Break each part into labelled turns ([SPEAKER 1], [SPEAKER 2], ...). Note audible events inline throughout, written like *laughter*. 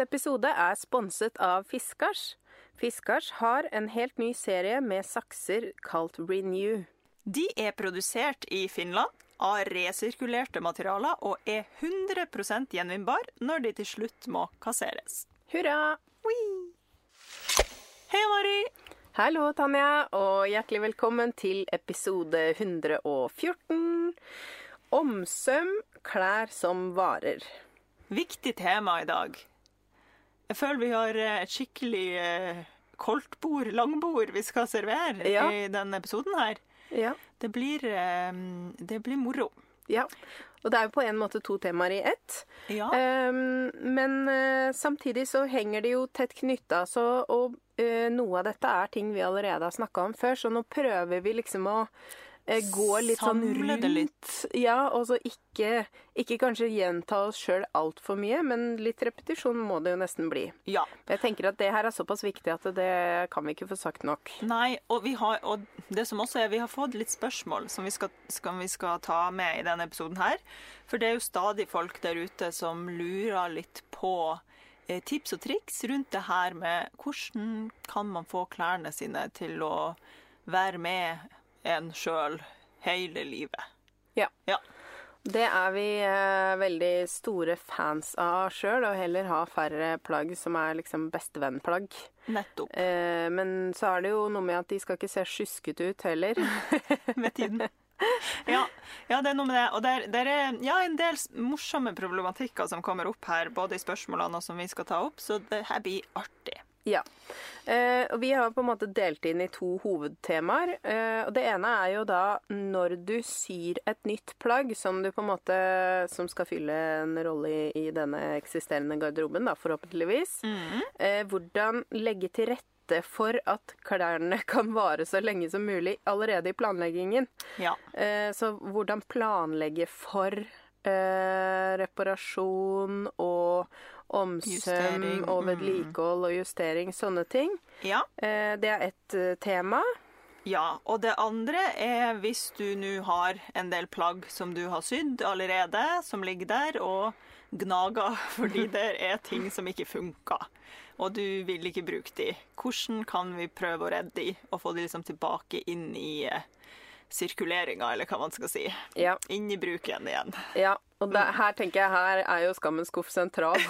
[SPEAKER 1] Episode er sponset av Fiskars. Fiskars har en helt ny serie med sakser kalt Renew.
[SPEAKER 2] De er produsert i Finland av resirkulerte materialer og er 100% gjenvinnbar når de til slutt må kasseres.
[SPEAKER 1] Hurra!
[SPEAKER 2] Hei, Mari!
[SPEAKER 1] Hallo, Tanja, og hjertelig velkommen til episode 114. Omsøm klær som varer.
[SPEAKER 2] Viktig tema i dag. Jeg føler vi har eh, et skikkelig eh, koldtbord, langbord, vi skal servere
[SPEAKER 1] Ja.
[SPEAKER 2] i denne episoden her.
[SPEAKER 1] Ja.
[SPEAKER 2] Det blir, eh, det blir moro.
[SPEAKER 1] ja. Og det er jo på en måte to temaer i ett.
[SPEAKER 2] Ja.
[SPEAKER 1] Um, men uh, samtidig så henger det jo tett knytta, så og uh, noe av dette er ting vi allerede har snakka om før, så nå prøver vi liksom å gå litt sånn rundt.
[SPEAKER 2] litt.
[SPEAKER 1] Ja, og så ikke, ikke kanskje gjenta oss sjøl altfor mye, men litt repetisjon må det jo nesten bli.
[SPEAKER 2] ja.
[SPEAKER 1] Jeg tenker at det her er såpass viktig at det kan vi ikke få sagt nok.
[SPEAKER 2] Nei, og, vi har, og det som også er, vi har fått litt spørsmål som vi skal, skal, vi skal ta med i denne episoden her. For det er jo stadig folk der ute som lurer litt på eh, tips og triks rundt det her med hvordan kan man få klærne sine til å være med en sjøl hele livet.
[SPEAKER 1] Ja.
[SPEAKER 2] Ja.
[SPEAKER 1] Det er vi eh, veldig store fans av sjøl, og heller ha færre plagg som er liksom bestevennplagg.
[SPEAKER 2] Nettopp.
[SPEAKER 1] Eh, men så er det jo noe med at de skal ikke se sjuskete ut heller. *laughs*
[SPEAKER 2] med tiden. Ja, ja, det er noe med det. Og det er, det er ja, en del morsomme problematikker som kommer opp her, både i spørsmålene og som vi skal ta opp, så det her blir artig.
[SPEAKER 1] Ja. Eh, og vi har på en måte delt inn i to hovedtemaer. Eh, og det ene er jo da når du syr et nytt plagg som du på en måte Som skal fylle en rolle i, i denne eksisterende garderoben, da, forhåpentligvis. Eh, hvordan legge til rette for at klærne *laughs* kan vare så lenge som mulig allerede i planleggingen.
[SPEAKER 2] Ja.
[SPEAKER 1] Eh, så hvordan planlegge for eh, reparasjon og omsøm og
[SPEAKER 2] mm.
[SPEAKER 1] vedlikehold og justering, sånne ting.
[SPEAKER 2] Ja.
[SPEAKER 1] Eh, det er ett eh, tema.
[SPEAKER 2] ja. Og det andre er hvis du nå har en del plagg som du har sydd allerede, som ligger der og gnager *laughs* fordi det er ting som ikke funker, og du vil ikke bruke de. Hvordan kan vi prøve å redde de og få de liksom tilbake inn i eh, sirkuleringa, eller hva man skal si.
[SPEAKER 1] Ja.
[SPEAKER 2] Inn i bruken igjen.
[SPEAKER 1] ja. Og det, her tenker jeg her er jo Skammens skuff sentral. *laughs*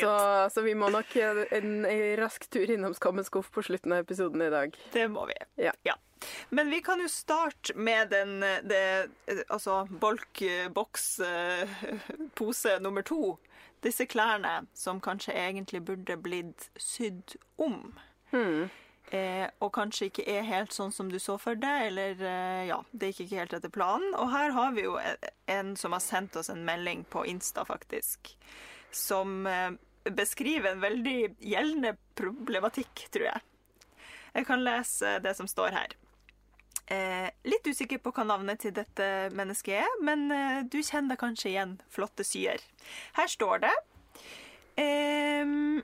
[SPEAKER 1] Så, så vi må nok en, en rask tur innom Skammens skuff på slutten av episoden i dag.
[SPEAKER 2] Det må vi.
[SPEAKER 1] Ja.
[SPEAKER 2] Men vi kan jo starte med den det, Altså bolk-boks-pose nummer to. Disse klærne som kanskje egentlig burde blitt sydd om. Eh, og kanskje ikke er helt sånn som du så for deg, eller eh, ja, det gikk ikke helt etter planen. Og her har vi jo en, en som har sendt oss en melding på Insta, faktisk, som eh, beskriver en veldig gjeldende problematikk, tror jeg. Jeg kan lese det som står her. Eh, litt usikker på hva navnet til dette mennesket er, men eh, du kjenner kanskje igjen flotte syer. Her står det ehm,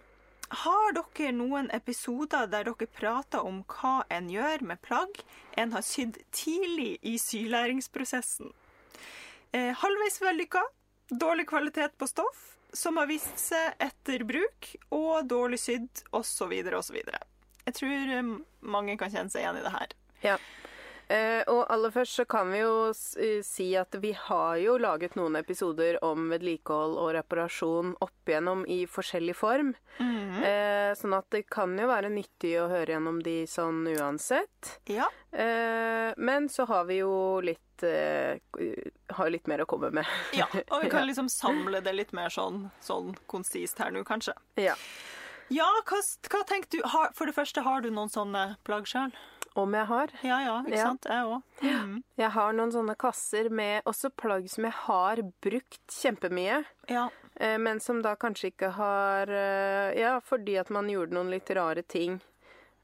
[SPEAKER 2] Har dere noen episoder der dere prater om hva en gjør med plagg en har sydd tidlig i sylæringsprosessen? Eh, halvveis vellykka, dårlig kvalitet på stoff, som har vist seg etter bruk, og dårlig sydd, osv., osv. Jeg tror eh, mange kan kjenne seg igjen i det her.
[SPEAKER 1] Ja. Eh, og aller først så kan vi jo eh, si at vi har jo laget noen episoder om vedlikehold og reparasjon opp igjennom i forskjellig form. eh, sånn at det kan jo være nyttig å høre gjennom de sånn uansett.
[SPEAKER 2] Ja.
[SPEAKER 1] Eh, men så har vi jo litt Har litt mer å komme med.
[SPEAKER 2] Ja, og vi *laughs* kan liksom samle det litt mer sånn, sånn konsist her nå, kanskje.
[SPEAKER 1] ja.
[SPEAKER 2] Ja, hva, hva tenker du? Har, for det første, har du noen sånne plagg sjøl?
[SPEAKER 1] Om jeg har.
[SPEAKER 2] Ja, ja, ikke
[SPEAKER 1] Ja.
[SPEAKER 2] sant? Jeg òg. Mm.
[SPEAKER 1] Jeg har noen sånne kasser med også plagg som jeg har brukt kjempemye.
[SPEAKER 2] Ja.
[SPEAKER 1] Eh, Men som da kanskje ikke har eh, Ja, fordi at man gjorde noen litt rare ting.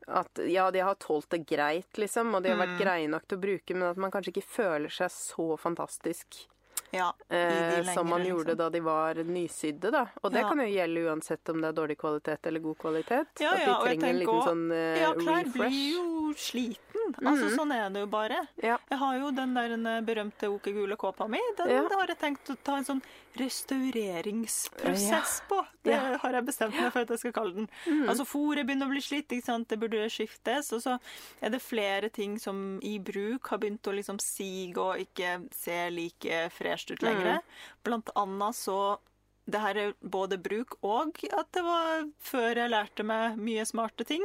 [SPEAKER 1] At ja, de har tålt det greit, liksom, og de har
[SPEAKER 2] Mm.
[SPEAKER 1] vært greie nok til å bruke, men at man kanskje ikke føler seg så fantastisk
[SPEAKER 2] ja.
[SPEAKER 1] eh, som man gjorde
[SPEAKER 2] liksom.
[SPEAKER 1] da de var nysydde, da. Og det
[SPEAKER 2] Ja.
[SPEAKER 1] kan jo gjelde uansett om det er dårlig kvalitet eller god kvalitet.
[SPEAKER 2] Ja,
[SPEAKER 1] at de trenger en liten sånn eh,
[SPEAKER 2] Ja, klær blir jo sliten. Altså, sånn er det jo bare. Jeg har jo den der berømte okegule kåpa mi. Den har jeg tenkt å ta en sånn restaureringsprosess på. Det.
[SPEAKER 1] Mm.
[SPEAKER 2] har jeg bestemt meg for at jeg skal kalle den. Altså Fôret begynner å bli slitt, det burde skiftes. Og så er det flere ting som i bruk har begynt å liksom sige og ikke se like fresht ut lenger.
[SPEAKER 1] Mm.
[SPEAKER 2] Blant annet så det her er både bruk og at det var før jeg lærte meg mye smarte ting.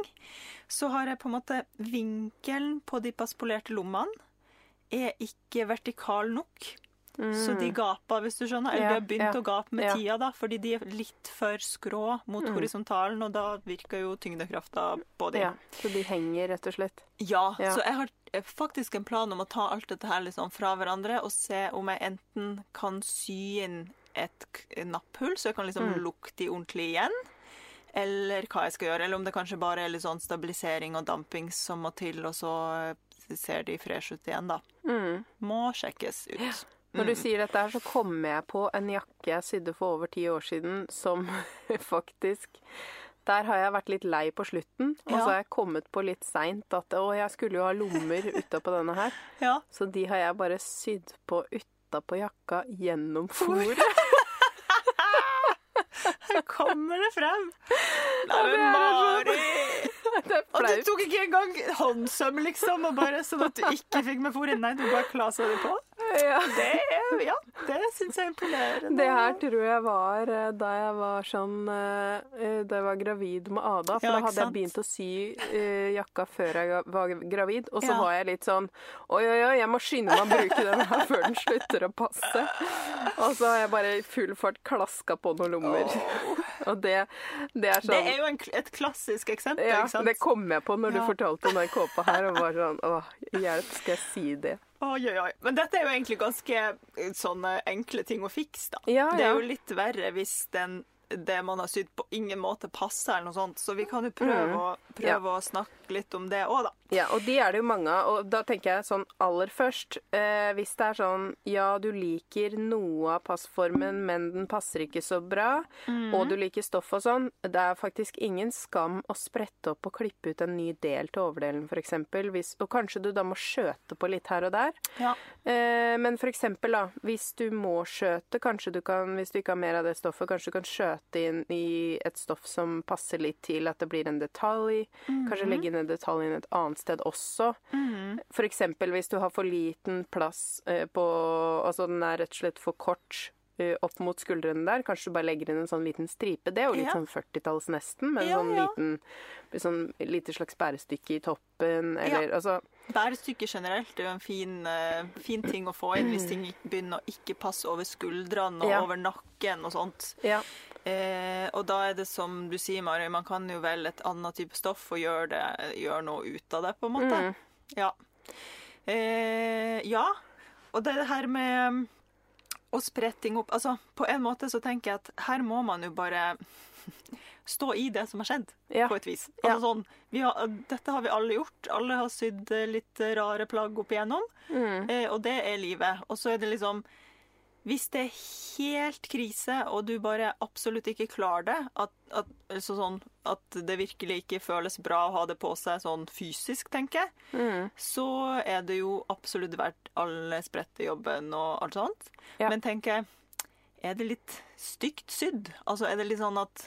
[SPEAKER 2] Så har jeg på en måte vinkelen på de paspolerte lommene er ikke vertikal nok. Så de gaper, hvis du skjønner. Eller
[SPEAKER 1] Mm. Ja,
[SPEAKER 2] de har begynt
[SPEAKER 1] ja,
[SPEAKER 2] å gape med
[SPEAKER 1] ja.
[SPEAKER 2] tida, da, fordi de er litt for skrå mot
[SPEAKER 1] Mm.
[SPEAKER 2] horisontalen, og da virker jo tyngdekrafta på dem.
[SPEAKER 1] Så de henger, rett og slett.
[SPEAKER 2] Ja, så jeg har faktisk en plan om å ta alt dette her liksom fra hverandre og se om jeg enten kan sy inn et napphull, så jeg kan liksom
[SPEAKER 1] Mm.
[SPEAKER 2] lukke de ordentlig igjen. Eller hva jeg skal gjøre. Eller om det kanskje bare er litt sånn stabilisering og damping som må til, og så ser de fresh ut igjen, da.
[SPEAKER 1] Mm.
[SPEAKER 2] Må sjekkes ut.
[SPEAKER 1] Når du sier dette her, så kommer jeg på en jakke jeg sydde for over ti år siden, som *laughs* faktisk Der har jeg vært litt lei på slutten, og
[SPEAKER 2] Ja.
[SPEAKER 1] så har jeg kommet på litt seint at å, jeg skulle jo ha lommer utapå denne her. *laughs*
[SPEAKER 2] Ja.
[SPEAKER 1] Så de har jeg bare sydd på utapå jakka gjennom fôret. *laughs*
[SPEAKER 2] Her kommer det frem! Nei, men
[SPEAKER 1] er
[SPEAKER 2] Mari! Og du tok ikke engang håndsøm, liksom, og bare sånn at du ikke fikk med fôret? Nei, du bare klasa det på? *laughs*
[SPEAKER 1] Ja.
[SPEAKER 2] Det er, ja, det syns jeg er imponerende.
[SPEAKER 1] Det her tror jeg var eh, da jeg var sånn eh, eh, Da jeg var gravid med Ada. For
[SPEAKER 2] Ja,
[SPEAKER 1] da
[SPEAKER 2] hadde
[SPEAKER 1] hadde jeg begynt å sy uh, jakka før jeg var gravid. Og så
[SPEAKER 2] Ja.
[SPEAKER 1] var jeg litt sånn Oi, oi, oi, jeg må skynde meg å bruke den her før den slutter å passe. Og så har jeg bare i full fart klaska på noen lommer. Og det, det er
[SPEAKER 2] Det
[SPEAKER 1] sånn
[SPEAKER 2] er jo en, et klassisk eksempel,
[SPEAKER 1] ja,
[SPEAKER 2] ikke sant?
[SPEAKER 1] det kom jeg på når du fortalte om den kåpa her, og var sånn Å, hjelp, skal jeg si det?
[SPEAKER 2] Oi, oi, oi. Men dette er jo egentlig ganske eh, sånne enkle ting å fikse, da.
[SPEAKER 1] Ja,
[SPEAKER 2] Det er
[SPEAKER 1] ja.
[SPEAKER 2] jo litt verre hvis den, det man har sydd på ingen måte passer, eller noe sånt. Så vi kan jo prøve,
[SPEAKER 1] Mm.
[SPEAKER 2] å, prøve å snakke litt om det òg, da.
[SPEAKER 1] Ja, og de er det jo mange av. Og da tenker jeg sånn aller først eh, Hvis det er sånn ja, du liker noe av passformen, men den passer ikke så bra, og du liker stoff og sånn, det er faktisk ingen skam å sprette opp og klippe ut en ny del til overdelen, f.eks. Og kanskje du da må skjøte på litt her og der.
[SPEAKER 2] Ja.
[SPEAKER 1] Eh, men eksempel, da, hvis du må skjøte, kanskje du kan, hvis du ikke har mer av det stoffet, kanskje du kan skjøte inn i et stoff som passer litt til at det blir en detalj. Kanskje legge inn en detalj inn et annet sted også. For eksempel hvis du har for liten plass eh, på Altså den er rett og slett for kort eh, opp mot skuldrene der. Kanskje du bare legger inn en sånn liten stripe. Det er jo litt
[SPEAKER 2] Ja.
[SPEAKER 1] sånn 40-talls nesten, med
[SPEAKER 2] Ja,
[SPEAKER 1] sånn
[SPEAKER 2] ja.
[SPEAKER 1] liten sånn lite slags bærestykke i toppen, eller altså
[SPEAKER 2] Bærestykke generelt er jo en fin, eh, fin ting å få inn hvis ting begynner å ikke passe over skuldrene og
[SPEAKER 1] Ja.
[SPEAKER 2] over nakken og sånt.
[SPEAKER 1] Ja.
[SPEAKER 2] Eh, og da er det som du sier, Mari, man kan jo velge et annet type stoff og gjøre, det, gjøre noe ut av det, på en måte.
[SPEAKER 1] Mm.
[SPEAKER 2] Ja. Eh, ja. Og det her med å sprette ting opp Altså, på en måte så tenker jeg at her må man jo bare *laughs* stå i det som har skjedd,
[SPEAKER 1] Ja.
[SPEAKER 2] på et vis.
[SPEAKER 1] Ja.
[SPEAKER 2] Altså sånn, vi har, dette har vi alle gjort. Alle har sydd eh, litt rare plagg opp igjennom.
[SPEAKER 1] Mm.
[SPEAKER 2] Eh, og det er livet. Og så er det liksom Hvis det er helt krise, og du bare absolutt ikke klarer det, at, at, altså sånn, at det virkelig ikke føles bra å ha det på seg sånn fysisk, tenker jeg,
[SPEAKER 1] Mm.
[SPEAKER 2] så er det jo absolutt verdt alle sprettejobben og alt sånt.
[SPEAKER 1] Ja.
[SPEAKER 2] Men tenker jeg, er det litt stygt sydd? Altså, er det litt sånn at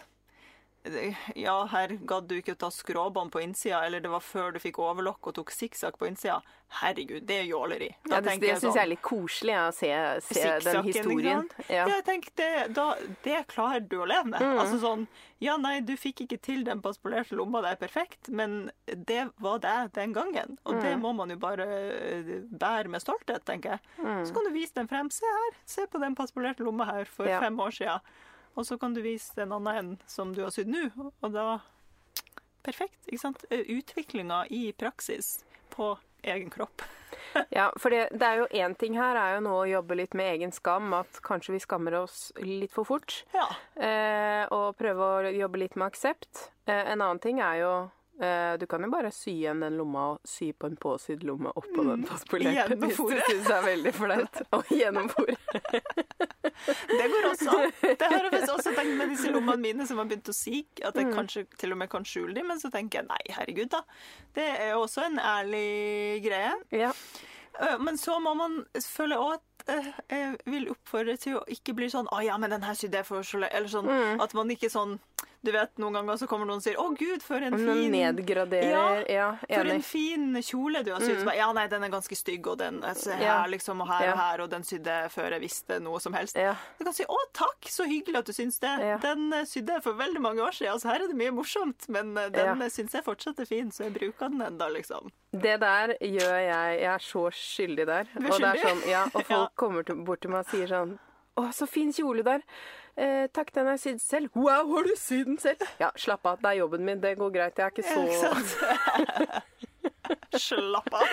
[SPEAKER 2] ja, her gadd du ikke å ta skråbånd på innsida, eller det var før du fikk overlokk og tok sikksakk på innsida. Herregud, det er jåleri. Da
[SPEAKER 1] Ja, det det syns
[SPEAKER 2] sånn,
[SPEAKER 1] jeg er litt koselig, å se, se den historien. Ja.
[SPEAKER 2] Ja, tenker det, da, det klarer du å leve med.
[SPEAKER 1] Mm.
[SPEAKER 2] Altså sånn, ja nei, du fikk ikke til den passpolerte lomma, det er perfekt, men det var det den gangen. Og
[SPEAKER 1] Mm.
[SPEAKER 2] det må man jo bare eh, bære med stolthet, tenker jeg.
[SPEAKER 1] Mm.
[SPEAKER 2] Så kan du vise den frem. Se her, se på den paspolerte lomma her for
[SPEAKER 1] Ja.
[SPEAKER 2] fem år siden. Og så kan du vise en annen en som du har sydd nå, og da Perfekt, ikke sant? Utviklinga i praksis på egen kropp. *laughs*
[SPEAKER 1] Ja, for det, det er jo én ting her er jo nå å jobbe litt med egen skam, at kanskje vi skammer oss litt for fort.
[SPEAKER 2] Ja.
[SPEAKER 1] Eh, og prøve å jobbe litt med aksept. Eh, en annen ting er jo Eh, Du kan jo bare sy igjen den lomma og sy på en påsydd lomme oppå den
[SPEAKER 2] fastpolerte
[SPEAKER 1] Hvis du syns det er veldig flaut. Og *laughs* gjennom.
[SPEAKER 2] Det går også. Det har jeg faktisk også tenkt med disse lommene mine som har begynt å sige, At
[SPEAKER 1] Mm.
[SPEAKER 2] jeg kanskje til og med kan skjule dem, men så tenker jeg nei, herregud, da. Det er jo også en ærlig greie.
[SPEAKER 1] Ja.
[SPEAKER 2] Øh, Men så må man føle òg at øh, jeg vil oppfordre til å ikke bli sånn 'Å ja, men den her sydde jeg for så. Eller sånn
[SPEAKER 1] Mm.
[SPEAKER 2] at man ikke sånn Du vet, noen ganger så kommer noen og sier 'Å gud, for en fin
[SPEAKER 1] nedgraderer Ja,
[SPEAKER 2] For en. Fin kjole du har sydd. Mm. Ja, nei, den er ganske stygg, og den altså, her,
[SPEAKER 1] Ja.
[SPEAKER 2] liksom, og her
[SPEAKER 1] Ja.
[SPEAKER 2] og her, og den sydde før jeg visste noe som helst.
[SPEAKER 1] Ja.
[SPEAKER 2] Du kan si 'Å, takk, så hyggelig at du syns det'.
[SPEAKER 1] Ja.
[SPEAKER 2] Den eh, sydde jeg for veldig mange år siden. Altså, her er det mye morsomt, men eh, den
[SPEAKER 1] Ja.
[SPEAKER 2] ja. syns jeg fortsatt er fin, så jeg bruker den enda, liksom.
[SPEAKER 1] Det der gjør jeg Jeg er så skyldig der.
[SPEAKER 2] Du er
[SPEAKER 1] og, det er sånn, ja, og *laughs* folk
[SPEAKER 2] Ja.
[SPEAKER 1] kommer til, bort til meg og sier sånn Å, så fin kjole der. Eh, takk, den har jeg sydd selv. Wow, har du sydd den selv? Ja, slapp av. Det er jobben min. Det går greit. Jeg er ikke så
[SPEAKER 2] Ikke sant? *laughs* Slapp av.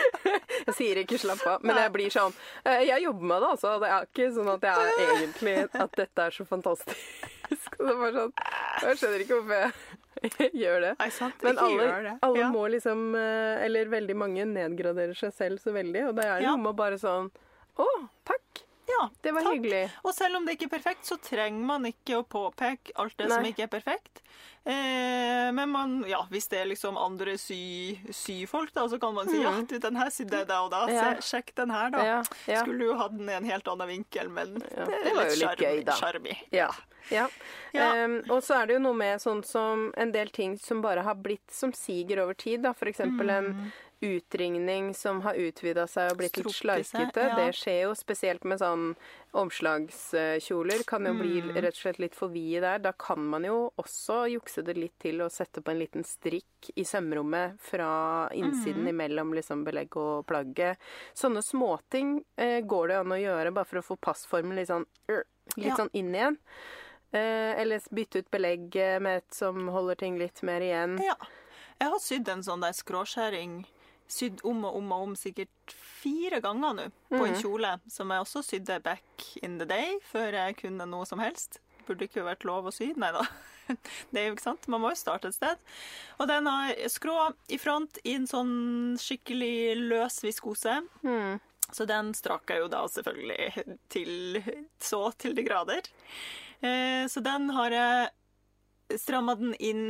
[SPEAKER 1] Jeg sier ikke slapp av, men jeg blir sånn eh, Jeg jobber med det, altså. Det er ikke sånn at jeg er *laughs* egentlig At dette er så fantastisk. Det er bare sånn Jeg skjønner ikke hvorfor jeg *laughs* gjør det.
[SPEAKER 2] Nei, sant.
[SPEAKER 1] Men
[SPEAKER 2] ikke
[SPEAKER 1] alle,
[SPEAKER 2] gjør det.
[SPEAKER 1] alle
[SPEAKER 2] ja.
[SPEAKER 1] må liksom eh, Eller veldig mange nedgraderer seg selv så veldig, og det er
[SPEAKER 2] det
[SPEAKER 1] noe med bare sånn Å, takk.
[SPEAKER 2] Ja,
[SPEAKER 1] Det var
[SPEAKER 2] takk.
[SPEAKER 1] hyggelig.
[SPEAKER 2] Og selv om det ikke er perfekt, så trenger man ikke å påpeke alt det som ikke er perfekt. Eh, men man, ja, hvis det er liksom andre sy, syfolk, da, så kan man si ja, du, den her sydde jeg da og da.
[SPEAKER 1] Mm. Ja.
[SPEAKER 2] Se, sjekk den her, da.
[SPEAKER 1] Ja, ja.
[SPEAKER 2] Skulle jo hatt den i en helt annen vinkel, men det
[SPEAKER 1] det var jo litt gøy, da.
[SPEAKER 2] sjarmi.
[SPEAKER 1] Ja. ja.
[SPEAKER 2] Ja.
[SPEAKER 1] Um, og så er det jo noe med sånn som en del ting som bare har blitt som siger over tid. da. Eksempel
[SPEAKER 2] Mm.
[SPEAKER 1] en utringning som har utvida seg og blitt litt slarkete.
[SPEAKER 2] ja.
[SPEAKER 1] Det skjer jo spesielt med sånn omslagskjoler. Kan jo bli
[SPEAKER 2] Mm.
[SPEAKER 1] rett og slett litt for vide der. Da kan man jo også jukse det litt til og sette på en liten strikk i sømrommet fra
[SPEAKER 2] Mm.
[SPEAKER 1] innsiden imellom liksom belegg og plagget. Sånne småting eh, går det an å gjøre bare for å få passformen litt sånn, øh, litt
[SPEAKER 2] Ja.
[SPEAKER 1] sånn inn igjen. Eh, eller bytte ut belegget med et som holder ting litt mer igjen.
[SPEAKER 2] Ja. Jeg har sydd en sånn der skråskjæring, sydd om og om og om sikkert fire ganger nå, på en
[SPEAKER 1] Mhm.
[SPEAKER 2] kjole, som jeg også sydde back in the day, før jeg kunne noe som helst. Burde ikke vært lov å sy. Nei da. *laughs* Det er jo ikke sant. Man må jo starte et sted. Og den har skrå i front i en sånn skikkelig løs viskose.
[SPEAKER 1] Mm.
[SPEAKER 2] Så den strakk jeg jo da selvfølgelig til så til de grader. Eh, så den har jeg stramma den inn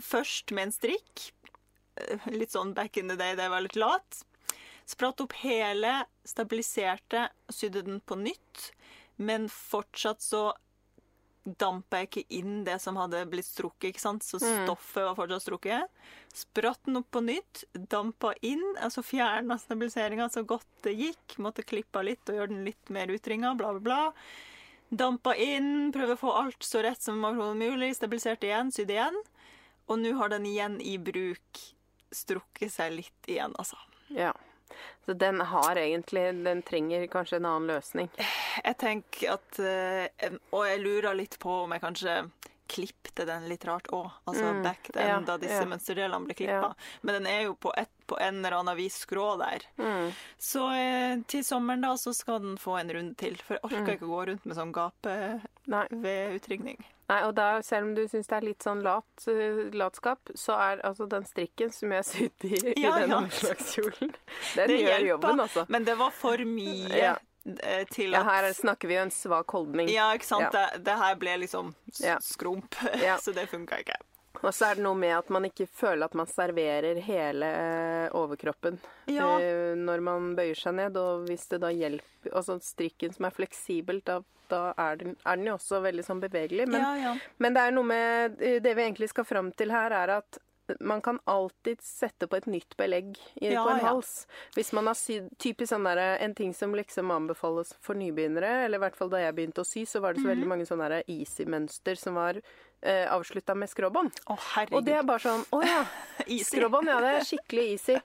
[SPEAKER 2] først med en strikk. *laughs* Litt sånn back in the day da jeg var litt lat. Spratt opp hele, stabiliserte, sydde den på nytt. Men fortsatt så dampa jeg ikke inn det som hadde blitt strukket, ikke sant? Så
[SPEAKER 1] Mm.
[SPEAKER 2] stoffet var fortsatt strukket. Spratt den opp på nytt, dampa inn, altså fjerna stabiliseringa så godt det gikk. Måtte klippe litt og gjøre den litt mer utringa, bla, bla, bla. Dampa inn, prøve å få alt så rett som mulig. stabilisert igjen, sydde igjen. Og nå har den igjen i bruk strukket seg litt igjen, altså.
[SPEAKER 1] Ja. Så den har egentlig Den trenger kanskje en annen løsning.
[SPEAKER 2] Jeg tenker at eh, Og jeg lurer litt på om jeg kanskje klippte den litt rart òg. Altså
[SPEAKER 1] Mm,
[SPEAKER 2] back then,
[SPEAKER 1] ja,
[SPEAKER 2] da disse
[SPEAKER 1] ja.
[SPEAKER 2] mønsterdelene ble klippa.
[SPEAKER 1] Ja.
[SPEAKER 2] Men den er jo på, et, på en eller annen vis skrå der.
[SPEAKER 1] Mm.
[SPEAKER 2] Så eh, til sommeren da, så skal den få en runde til. For jeg orker
[SPEAKER 1] Mm.
[SPEAKER 2] ikke å gå rundt med sånn gape
[SPEAKER 1] Nei.
[SPEAKER 2] ved utringning.
[SPEAKER 1] Nei, og da, selv om du syns det er litt sånn lat, eh, latskap, så er altså den strikken som jeg sydde i,
[SPEAKER 2] Ja,
[SPEAKER 1] i den
[SPEAKER 2] ja.
[SPEAKER 1] omslagskjolen, den
[SPEAKER 2] Det
[SPEAKER 1] gjør
[SPEAKER 2] hjelper.
[SPEAKER 1] jobben, altså.
[SPEAKER 2] Men det var for mye
[SPEAKER 1] Ja.
[SPEAKER 2] At, til
[SPEAKER 1] Ja, her snakker vi jo en svak holdning.
[SPEAKER 2] Ja, ikke sant?
[SPEAKER 1] Ja.
[SPEAKER 2] Det, det her ble liksom skrump,
[SPEAKER 1] Ja. *laughs*
[SPEAKER 2] så det funka ikke.
[SPEAKER 1] Og så er det noe med at man ikke føler at man serverer hele eh, overkroppen
[SPEAKER 2] Ja.
[SPEAKER 1] eh, når man bøyer seg ned. Og hvis det da hjelper Altså strikken som er fleksibel, da, da er, den, er den jo også veldig sånn bevegelig. Men,
[SPEAKER 2] ja, ja.
[SPEAKER 1] men det er noe med eh, Det vi egentlig skal fram til her, er at man kan alltid sette på et nytt belegg på en hals. Hvis man har sydd typisk sånn der, En ting som liksom anbefales for nybegynnere, eller i hvert fall da jeg begynte å sy, så var det så
[SPEAKER 2] Mhm.
[SPEAKER 1] veldig mange sånne easy-mønster som var eh, avslutta med skråbånd.
[SPEAKER 2] Oh.
[SPEAKER 1] Og det er bare sånn Å ja. *laughs* Skråbånd, ja. Det er skikkelig easy.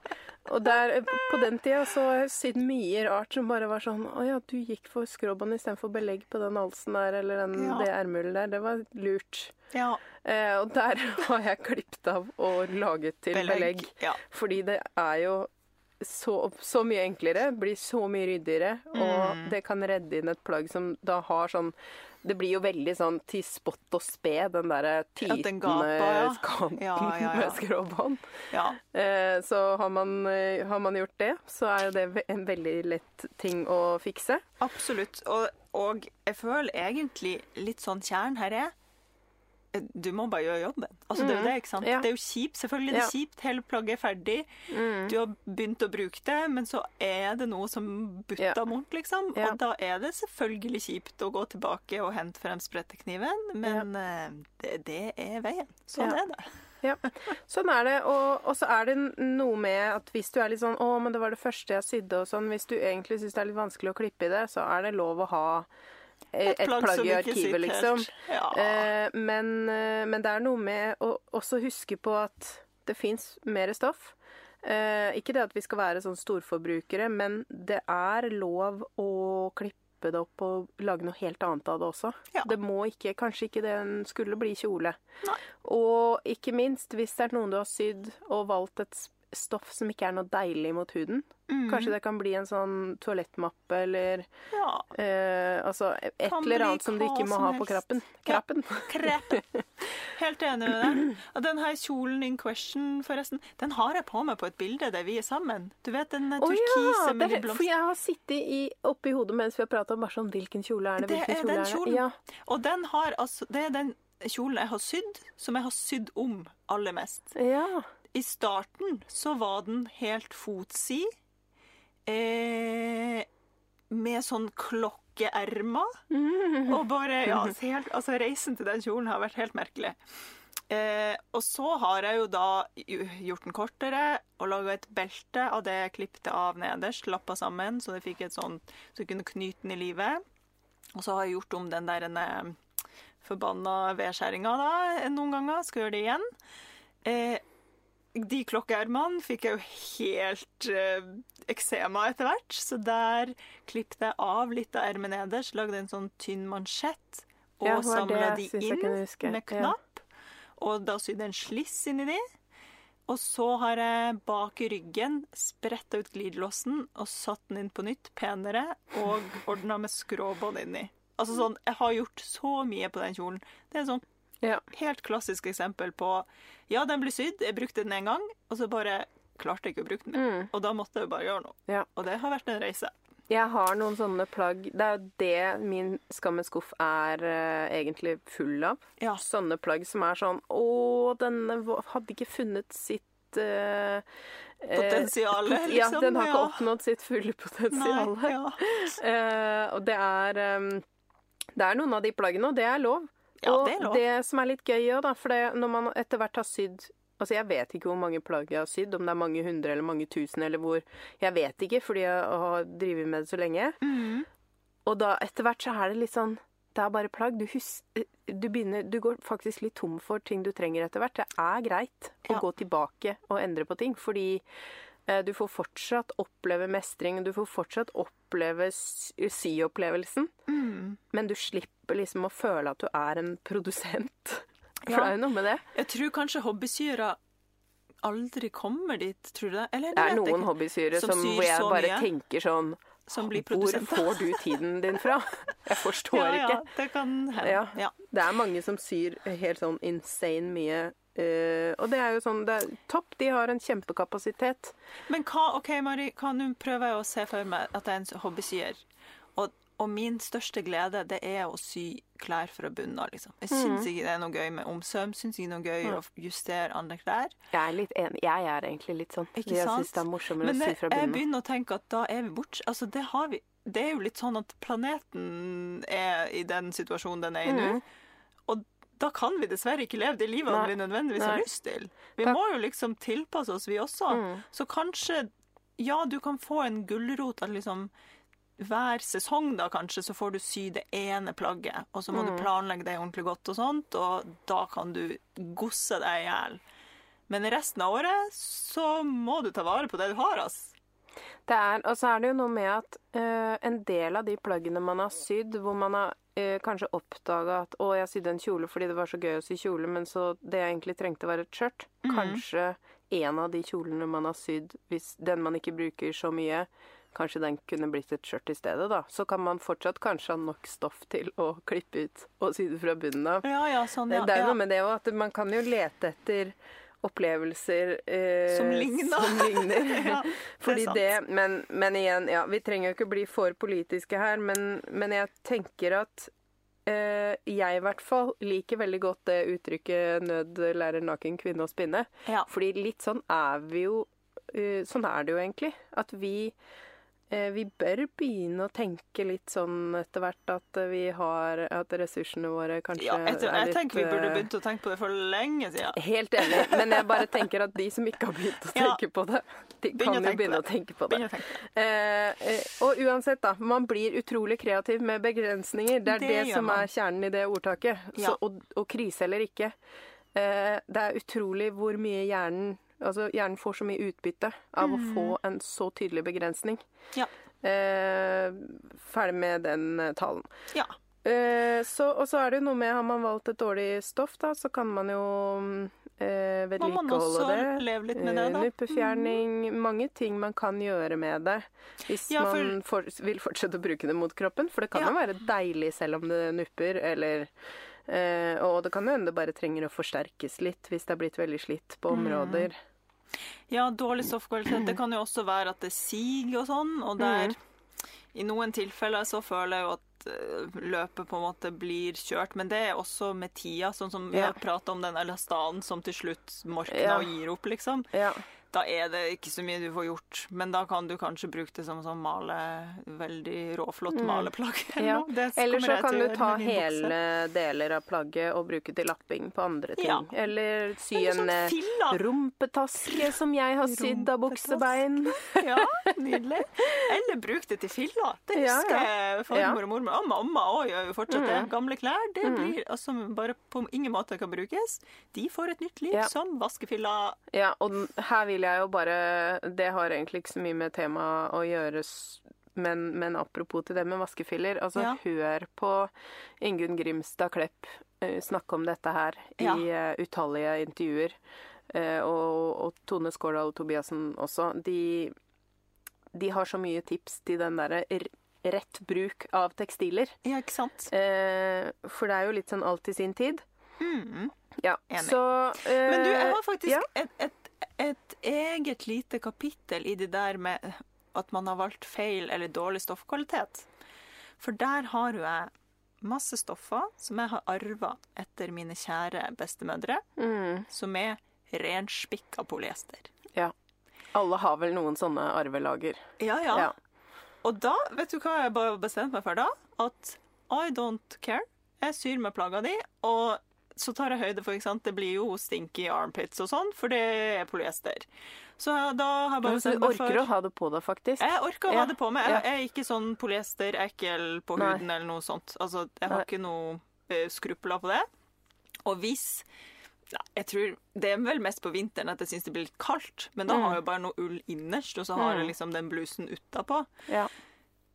[SPEAKER 1] Og der, på den tida så har jeg mye rart som bare var sånn Å ja, du gikk for skråbånd istedenfor belegg på den halsen der, eller den,
[SPEAKER 2] Ja.
[SPEAKER 1] det ermehulet der. Det var lurt.
[SPEAKER 2] Ja.
[SPEAKER 1] Eh, og der *laughs* har jeg klippet av og laget til belegg.
[SPEAKER 2] Ja.
[SPEAKER 1] Fordi det er jo så, så mye enklere, blir så mye ryddigere, og
[SPEAKER 2] Mm.
[SPEAKER 1] det kan redde inn et plagg som da har sånn Det blir jo veldig sånn til spott og spe, den derre tytende
[SPEAKER 2] ja.
[SPEAKER 1] kanten
[SPEAKER 2] Ja, ja, ja.
[SPEAKER 1] med skråbånd.
[SPEAKER 2] Ja.
[SPEAKER 1] Eh, Så har man, eh, har man gjort det, så er jo det en veldig lett ting å fikse.
[SPEAKER 2] Absolutt. Og, og jeg føler egentlig litt sånn kjern her er du må bare gjøre jobben. Altså, Det er jo det, ikke sant?
[SPEAKER 1] Ja.
[SPEAKER 2] Det er jo kjipt. Selvfølgelig det er
[SPEAKER 1] Ja.
[SPEAKER 2] kjipt. Hele plagget er ferdig. Du har begynt å bruke det, men så er det noe som butter
[SPEAKER 1] Ja.
[SPEAKER 2] mot, liksom.
[SPEAKER 1] Ja.
[SPEAKER 2] Og da er det selvfølgelig kjipt å gå tilbake og hente frem sprettekniven, men eh, det, det er veien. Sånn er det. *laughs*
[SPEAKER 1] Ja, sånn er det. Og, og så er det noe med at hvis du er litt sånn 'Å, men det var det første jeg sydde', og sånn Hvis du egentlig syns det er litt vanskelig å klippe i det, så er det lov å ha eh, et,
[SPEAKER 2] plagg
[SPEAKER 1] plagg i arkivet, liksom.
[SPEAKER 2] Ja.
[SPEAKER 1] Eh, men, eh, men det er noe med å også huske på at det fins mer stoff. Eh, ikke det at vi skal være sånn storforbrukere, men det er lov å klippe det opp og lage noe helt annet av det også.
[SPEAKER 2] Ja.
[SPEAKER 1] Det må ikke, kanskje ikke den skulle bli kjole.
[SPEAKER 2] Nei.
[SPEAKER 1] Og ikke minst, hvis det er noen du har sydd og valgt et s- stoff som ikke er noe deilig mot huden.
[SPEAKER 2] Mm.
[SPEAKER 1] Kanskje det kan bli en sånn toalettmappe eller
[SPEAKER 2] ja.
[SPEAKER 1] eh, altså et
[SPEAKER 2] Kan
[SPEAKER 1] eller annet som du ikke må
[SPEAKER 2] ha
[SPEAKER 1] ha på
[SPEAKER 2] krappen.
[SPEAKER 1] krappen.
[SPEAKER 2] Ja.
[SPEAKER 1] Krappen. *laughs*
[SPEAKER 2] Helt enig med deg. Og den her kjolen in question, forresten, den har jeg på meg på et bilde der vi er sammen. Du vet den turkise oh,
[SPEAKER 1] ja!
[SPEAKER 2] med de blomstene for
[SPEAKER 1] jeg har sittet i, oppi hodet mens vi har prata om bare sånn Hvilken kjole er det?
[SPEAKER 2] Det
[SPEAKER 1] Hvilken
[SPEAKER 2] er
[SPEAKER 1] kjole
[SPEAKER 2] den
[SPEAKER 1] er det?
[SPEAKER 2] kjolen.
[SPEAKER 1] Ja.
[SPEAKER 2] Og den har altså Det er den kjolen jeg har sydd, som jeg har sydd om aller mest.
[SPEAKER 1] ja.
[SPEAKER 2] I starten så var den helt fotsid. Eh, med sånn klokkeermer. Og bare Ja, *laughs* helt, altså reisen til den kjolen har vært helt merkelig. Eh, og så har jeg jo da gjort den kortere og laga et belte av det jeg klippte av nederst, lappa sammen, så det fikk et sånt, så jeg kunne knyte den i livet. Og så har jeg gjort om den der en, forbanna vedskjæringa da, noen ganger. Skal gjøre det igjen. Eh, de klokkeermene fikk jeg jo helt eh, eksema etter hvert, så der klippet jeg av litt av ermet nederst, lagde en sånn tynn mansjett og
[SPEAKER 1] Ja,
[SPEAKER 2] samla de inn med knapp. Ja. Og da sydde jeg en sliss inni de. Og så har jeg bak i ryggen spretta ut glidelåsen og satt den inn på nytt, penere, og ordna med skråbånd inni. Altså sånn, Jeg har gjort så mye på den kjolen. Det er sånn
[SPEAKER 1] Ja.
[SPEAKER 2] helt klassisk eksempel på Ja, den ble sydd, jeg brukte den en gang, og så bare klarte jeg ikke å bruke den mer.
[SPEAKER 1] Mm.
[SPEAKER 2] Og da måtte jeg bare gjøre noe.
[SPEAKER 1] Ja.
[SPEAKER 2] Og det har vært en reise.
[SPEAKER 1] Jeg har noen sånne plagg Det er jo det min skammens skuff er uh, egentlig full av.
[SPEAKER 2] Ja.
[SPEAKER 1] Sånne plagg som er sånn Å, denne hadde ikke funnet sitt uh, eh,
[SPEAKER 2] Potensialet,
[SPEAKER 1] pot- Ja,
[SPEAKER 2] liksom,
[SPEAKER 1] den har ikke
[SPEAKER 2] ja.
[SPEAKER 1] oppnådd sitt fulle potensial.
[SPEAKER 2] Ja.
[SPEAKER 1] uh, *laughs* og det er um, Det er noen av de plaggene, og det er lov.
[SPEAKER 2] Ja,
[SPEAKER 1] og
[SPEAKER 2] det er lov.
[SPEAKER 1] det som er litt gøy òg, da, for det, når man etter hvert har sydd Altså, jeg vet ikke hvor mange plagg jeg har sydd, om det er mange hundre eller mange tusen, eller hvor Jeg vet ikke, fordi jeg har drevet med det så lenge.
[SPEAKER 2] Mm.
[SPEAKER 1] Og da etter hvert så er det litt sånn Det er bare plagg. Du, hus, du, begynner, du går faktisk litt tom for ting du trenger etter hvert. Det er greit å gå tilbake og endre på ting, fordi du får fortsatt oppleve mestring. Du får fortsatt oppleve sy- syopplevelsen.
[SPEAKER 2] Mm.
[SPEAKER 1] Men du slipper liksom å føle at du er en produsent. *laughs* For
[SPEAKER 2] Ja.
[SPEAKER 1] det er jo noe med det.
[SPEAKER 2] Jeg tror kanskje hobbysyere aldri kommer dit, tror du det? Eller
[SPEAKER 1] Det er noen
[SPEAKER 2] ikke.
[SPEAKER 1] hobbysyre
[SPEAKER 2] Som
[SPEAKER 1] som, hvor jeg bare
[SPEAKER 2] mye.
[SPEAKER 1] tenker sånn
[SPEAKER 2] Som blir
[SPEAKER 1] Hvor får du tiden din fra? *laughs* Jeg forstår
[SPEAKER 2] ja,
[SPEAKER 1] ikke.
[SPEAKER 2] Ja, det kan hende.
[SPEAKER 1] Ja.
[SPEAKER 2] Ja.
[SPEAKER 1] Det er mange som syr helt sånn insane mye. Eh, og det er jo sånn det er Topp, de har en kjempekapasitet.
[SPEAKER 2] Men hva, ok, Mari, hva nå prøver jeg å se for meg at jeg er en hobbysyer. Og, og min største glede, det er å sy klær fra bunnen av, liksom. Jeg syns ikke det er noe gøy med omsøm. Syns ikke det er noe gøy å justere andre klær.
[SPEAKER 1] Jeg er litt enig. Jeg er egentlig litt sånn.
[SPEAKER 2] Ikke
[SPEAKER 1] jeg
[SPEAKER 2] sant?
[SPEAKER 1] syns det er morsommere
[SPEAKER 2] Men
[SPEAKER 1] å sy fra
[SPEAKER 2] jeg
[SPEAKER 1] bunnen. av.
[SPEAKER 2] begynner å tenke at da er vi borte. Altså, det har vi Det er jo litt sånn at planeten er i den situasjonen den er i nå. Da kan vi dessverre ikke leve det livet
[SPEAKER 1] Nei.
[SPEAKER 2] vi nødvendigvis har lyst til. Vi
[SPEAKER 1] Takk.
[SPEAKER 2] må jo liksom tilpasse oss, vi også.
[SPEAKER 1] Mm.
[SPEAKER 2] Så kanskje Ja, du kan få en gulrot at liksom hver sesong da kanskje, så får du sy det ene plagget, og så må
[SPEAKER 1] Mm.
[SPEAKER 2] du planlegge det ordentlig godt og sånt, og da kan du gosse deg i hjel. Men resten av året så må du ta vare på det du har, ass.
[SPEAKER 1] Det er, og så er det jo noe med at uh, en del av de plaggene man har sydd, hvor man har uh, kanskje oppdaga at 'Å, jeg sydde en kjole fordi det var så gøy å sy kjole', men så det jeg egentlig trengte, var et skjørt. Kanskje en av de kjolene man har sydd, hvis den man ikke bruker så mye, kanskje den kunne blitt et skjørt i stedet, da. Så kan man fortsatt kanskje ha nok stoff til å klippe ut og sy det fra bunnen av.
[SPEAKER 2] Ja, ja, sånn, ja.
[SPEAKER 1] det er jo noe med det òg, at man kan jo lete etter opplevelser eh,
[SPEAKER 2] Som ligner.
[SPEAKER 1] Som ligner. *laughs*
[SPEAKER 2] Ja,
[SPEAKER 1] Fordi
[SPEAKER 2] det,
[SPEAKER 1] det, men, men igjen, ja, vi trenger jo ikke bli for politiske her, men, men jeg tenker at eh, jeg i hvert fall liker veldig godt det uttrykket 'nød lærer naken kvinne å spinne'.
[SPEAKER 2] Ja.
[SPEAKER 1] Fordi litt sånn er vi jo eh, Sånn er det jo egentlig. At vi vi bør begynne å tenke litt sånn etter hvert at eh, vi har At ressursene våre kanskje
[SPEAKER 2] Ja, jeg, tror-
[SPEAKER 1] er
[SPEAKER 2] jeg tenker vi burde
[SPEAKER 1] eh,
[SPEAKER 2] begynt å tenke på det for lenge siden.
[SPEAKER 1] Helt enig, men jeg bare tenker at de som ikke har begynt å *laughs*
[SPEAKER 2] Ja.
[SPEAKER 1] tenke på det, de kan jo begynne å tenke på det.
[SPEAKER 2] Tenke på det.
[SPEAKER 1] Eh, eh, og uansett, da. Man blir utrolig kreativ med begrensninger. Det er
[SPEAKER 2] Det
[SPEAKER 1] det, som er kjernen i det ordtaket.
[SPEAKER 2] Ja.
[SPEAKER 1] Så, og, og krise eller ikke. Eh, det er utrolig hvor mye hjernen Altså, hjernen får så mye utbytte av å få en så tydelig begrensning.
[SPEAKER 2] Mm. Ja.
[SPEAKER 1] Eh, ferdig med den eh, talen.
[SPEAKER 2] Ja.
[SPEAKER 1] Eh, så, og så er det jo noe med Har man valgt et dårlig stoff, da, så kan man jo eh,
[SPEAKER 2] man også
[SPEAKER 1] vedlikeholde det.
[SPEAKER 2] leve litt med det, da.
[SPEAKER 1] Nuppefjerning. Mm. Mange ting man kan gjøre med det hvis
[SPEAKER 2] Ja, for-
[SPEAKER 1] man for, vil fortsette å bruke det mot kroppen. For det kan
[SPEAKER 2] Ja.
[SPEAKER 1] jo være deilig selv om det nupper, eller eh, Og det kan hende det bare trenger å forsterkes litt hvis det er blitt veldig slitt på
[SPEAKER 2] Mm. Ja, dårlig stoffkvalitet. Det kan jo også være at det siger og sånn, og der I noen tilfeller så føler jeg jo at eh, løpet på en måte blir kjørt, men det er også med tida, sånn som vi
[SPEAKER 1] Ja.
[SPEAKER 2] har prata om den elastanen som til slutt morkner
[SPEAKER 1] Ja.
[SPEAKER 2] og gir opp, liksom.
[SPEAKER 1] Ja.
[SPEAKER 2] Da er det ikke så mye du får gjort, men da kan du kanskje bruke det som sånn male Veldig råflott maleplagg. eller
[SPEAKER 1] Mm. Ja.
[SPEAKER 2] Det
[SPEAKER 1] Eller så kan du ta hele deler av plagget og bruke til lapping på andre ting.
[SPEAKER 2] Ja.
[SPEAKER 1] Eller sy en
[SPEAKER 2] sånn
[SPEAKER 1] eh, rumpetaske som jeg har sydd av buksebein.
[SPEAKER 2] Ja, nydelig. *laughs* Eller bruk det til filla. Det husker
[SPEAKER 1] ja.
[SPEAKER 2] jeg farmor og mormor. Og mamma òg gjør jo fortsatt det.
[SPEAKER 1] Mm.
[SPEAKER 2] Gamle klær det blir, altså, bare på ingen måte kan brukes. De får et nytt liv som vaskefilla.
[SPEAKER 1] Ja, og her vil jeg jo bare Det har egentlig ikke så mye med temaet å gjøre, men, men apropos til det med vaskefiller. Altså,
[SPEAKER 2] Ja.
[SPEAKER 1] hør på Ingunn Grimstad Klepp eh, snakke om dette her
[SPEAKER 2] Ja.
[SPEAKER 1] i uh, utallige intervjuer. Uh, og, og Tone Skårdal Tobiassen også. De, de har så mye tips til den derre rett bruk av tekstiler.
[SPEAKER 2] Ja, ikke sant?
[SPEAKER 1] Uh, for det er jo litt sånn alt i sin tid.
[SPEAKER 2] Mm.
[SPEAKER 1] Ja,
[SPEAKER 2] Enig.
[SPEAKER 1] så eh,
[SPEAKER 2] Men du, jeg har faktisk
[SPEAKER 1] ja.
[SPEAKER 2] et, et, et eget lite kapittel i det der med at man har valgt feil eller dårlig stoffkvalitet. For der har jo jeg masse stoffer som jeg har arva etter mine kjære bestemødre,
[SPEAKER 1] mm,
[SPEAKER 2] som er renspikka polyester.
[SPEAKER 1] Ja. Alle har vel noen sånne arvelager.
[SPEAKER 2] Ja, ja.
[SPEAKER 1] Ja.
[SPEAKER 2] Og da, vet du hva jeg bare bestemte meg for da? At I don't care. Jeg syr med plagga di, og så tar jeg høyde for, ikke sant, det blir jo stinky armpits og sånn, for det er polyester. Så da har jeg bare
[SPEAKER 1] Men så
[SPEAKER 2] for
[SPEAKER 1] du orker å ha det på deg, faktisk.
[SPEAKER 2] Jeg orker å
[SPEAKER 1] Ja,
[SPEAKER 2] ha det på meg. Jeg, jeg er ikke sånn polyester-ekkel på
[SPEAKER 1] Nei.
[SPEAKER 2] huden eller noe sånt. Altså, jeg har
[SPEAKER 1] Nei.
[SPEAKER 2] ikke noe eh, skrupler på det. Og hvis ja, jeg tror Det er vel mest på vinteren at jeg syns det blir litt kaldt, men da
[SPEAKER 1] Mm.
[SPEAKER 2] har jeg bare noe ull innerst, og så har jeg
[SPEAKER 1] Mm.
[SPEAKER 2] liksom den blusen utapå.
[SPEAKER 1] Ja.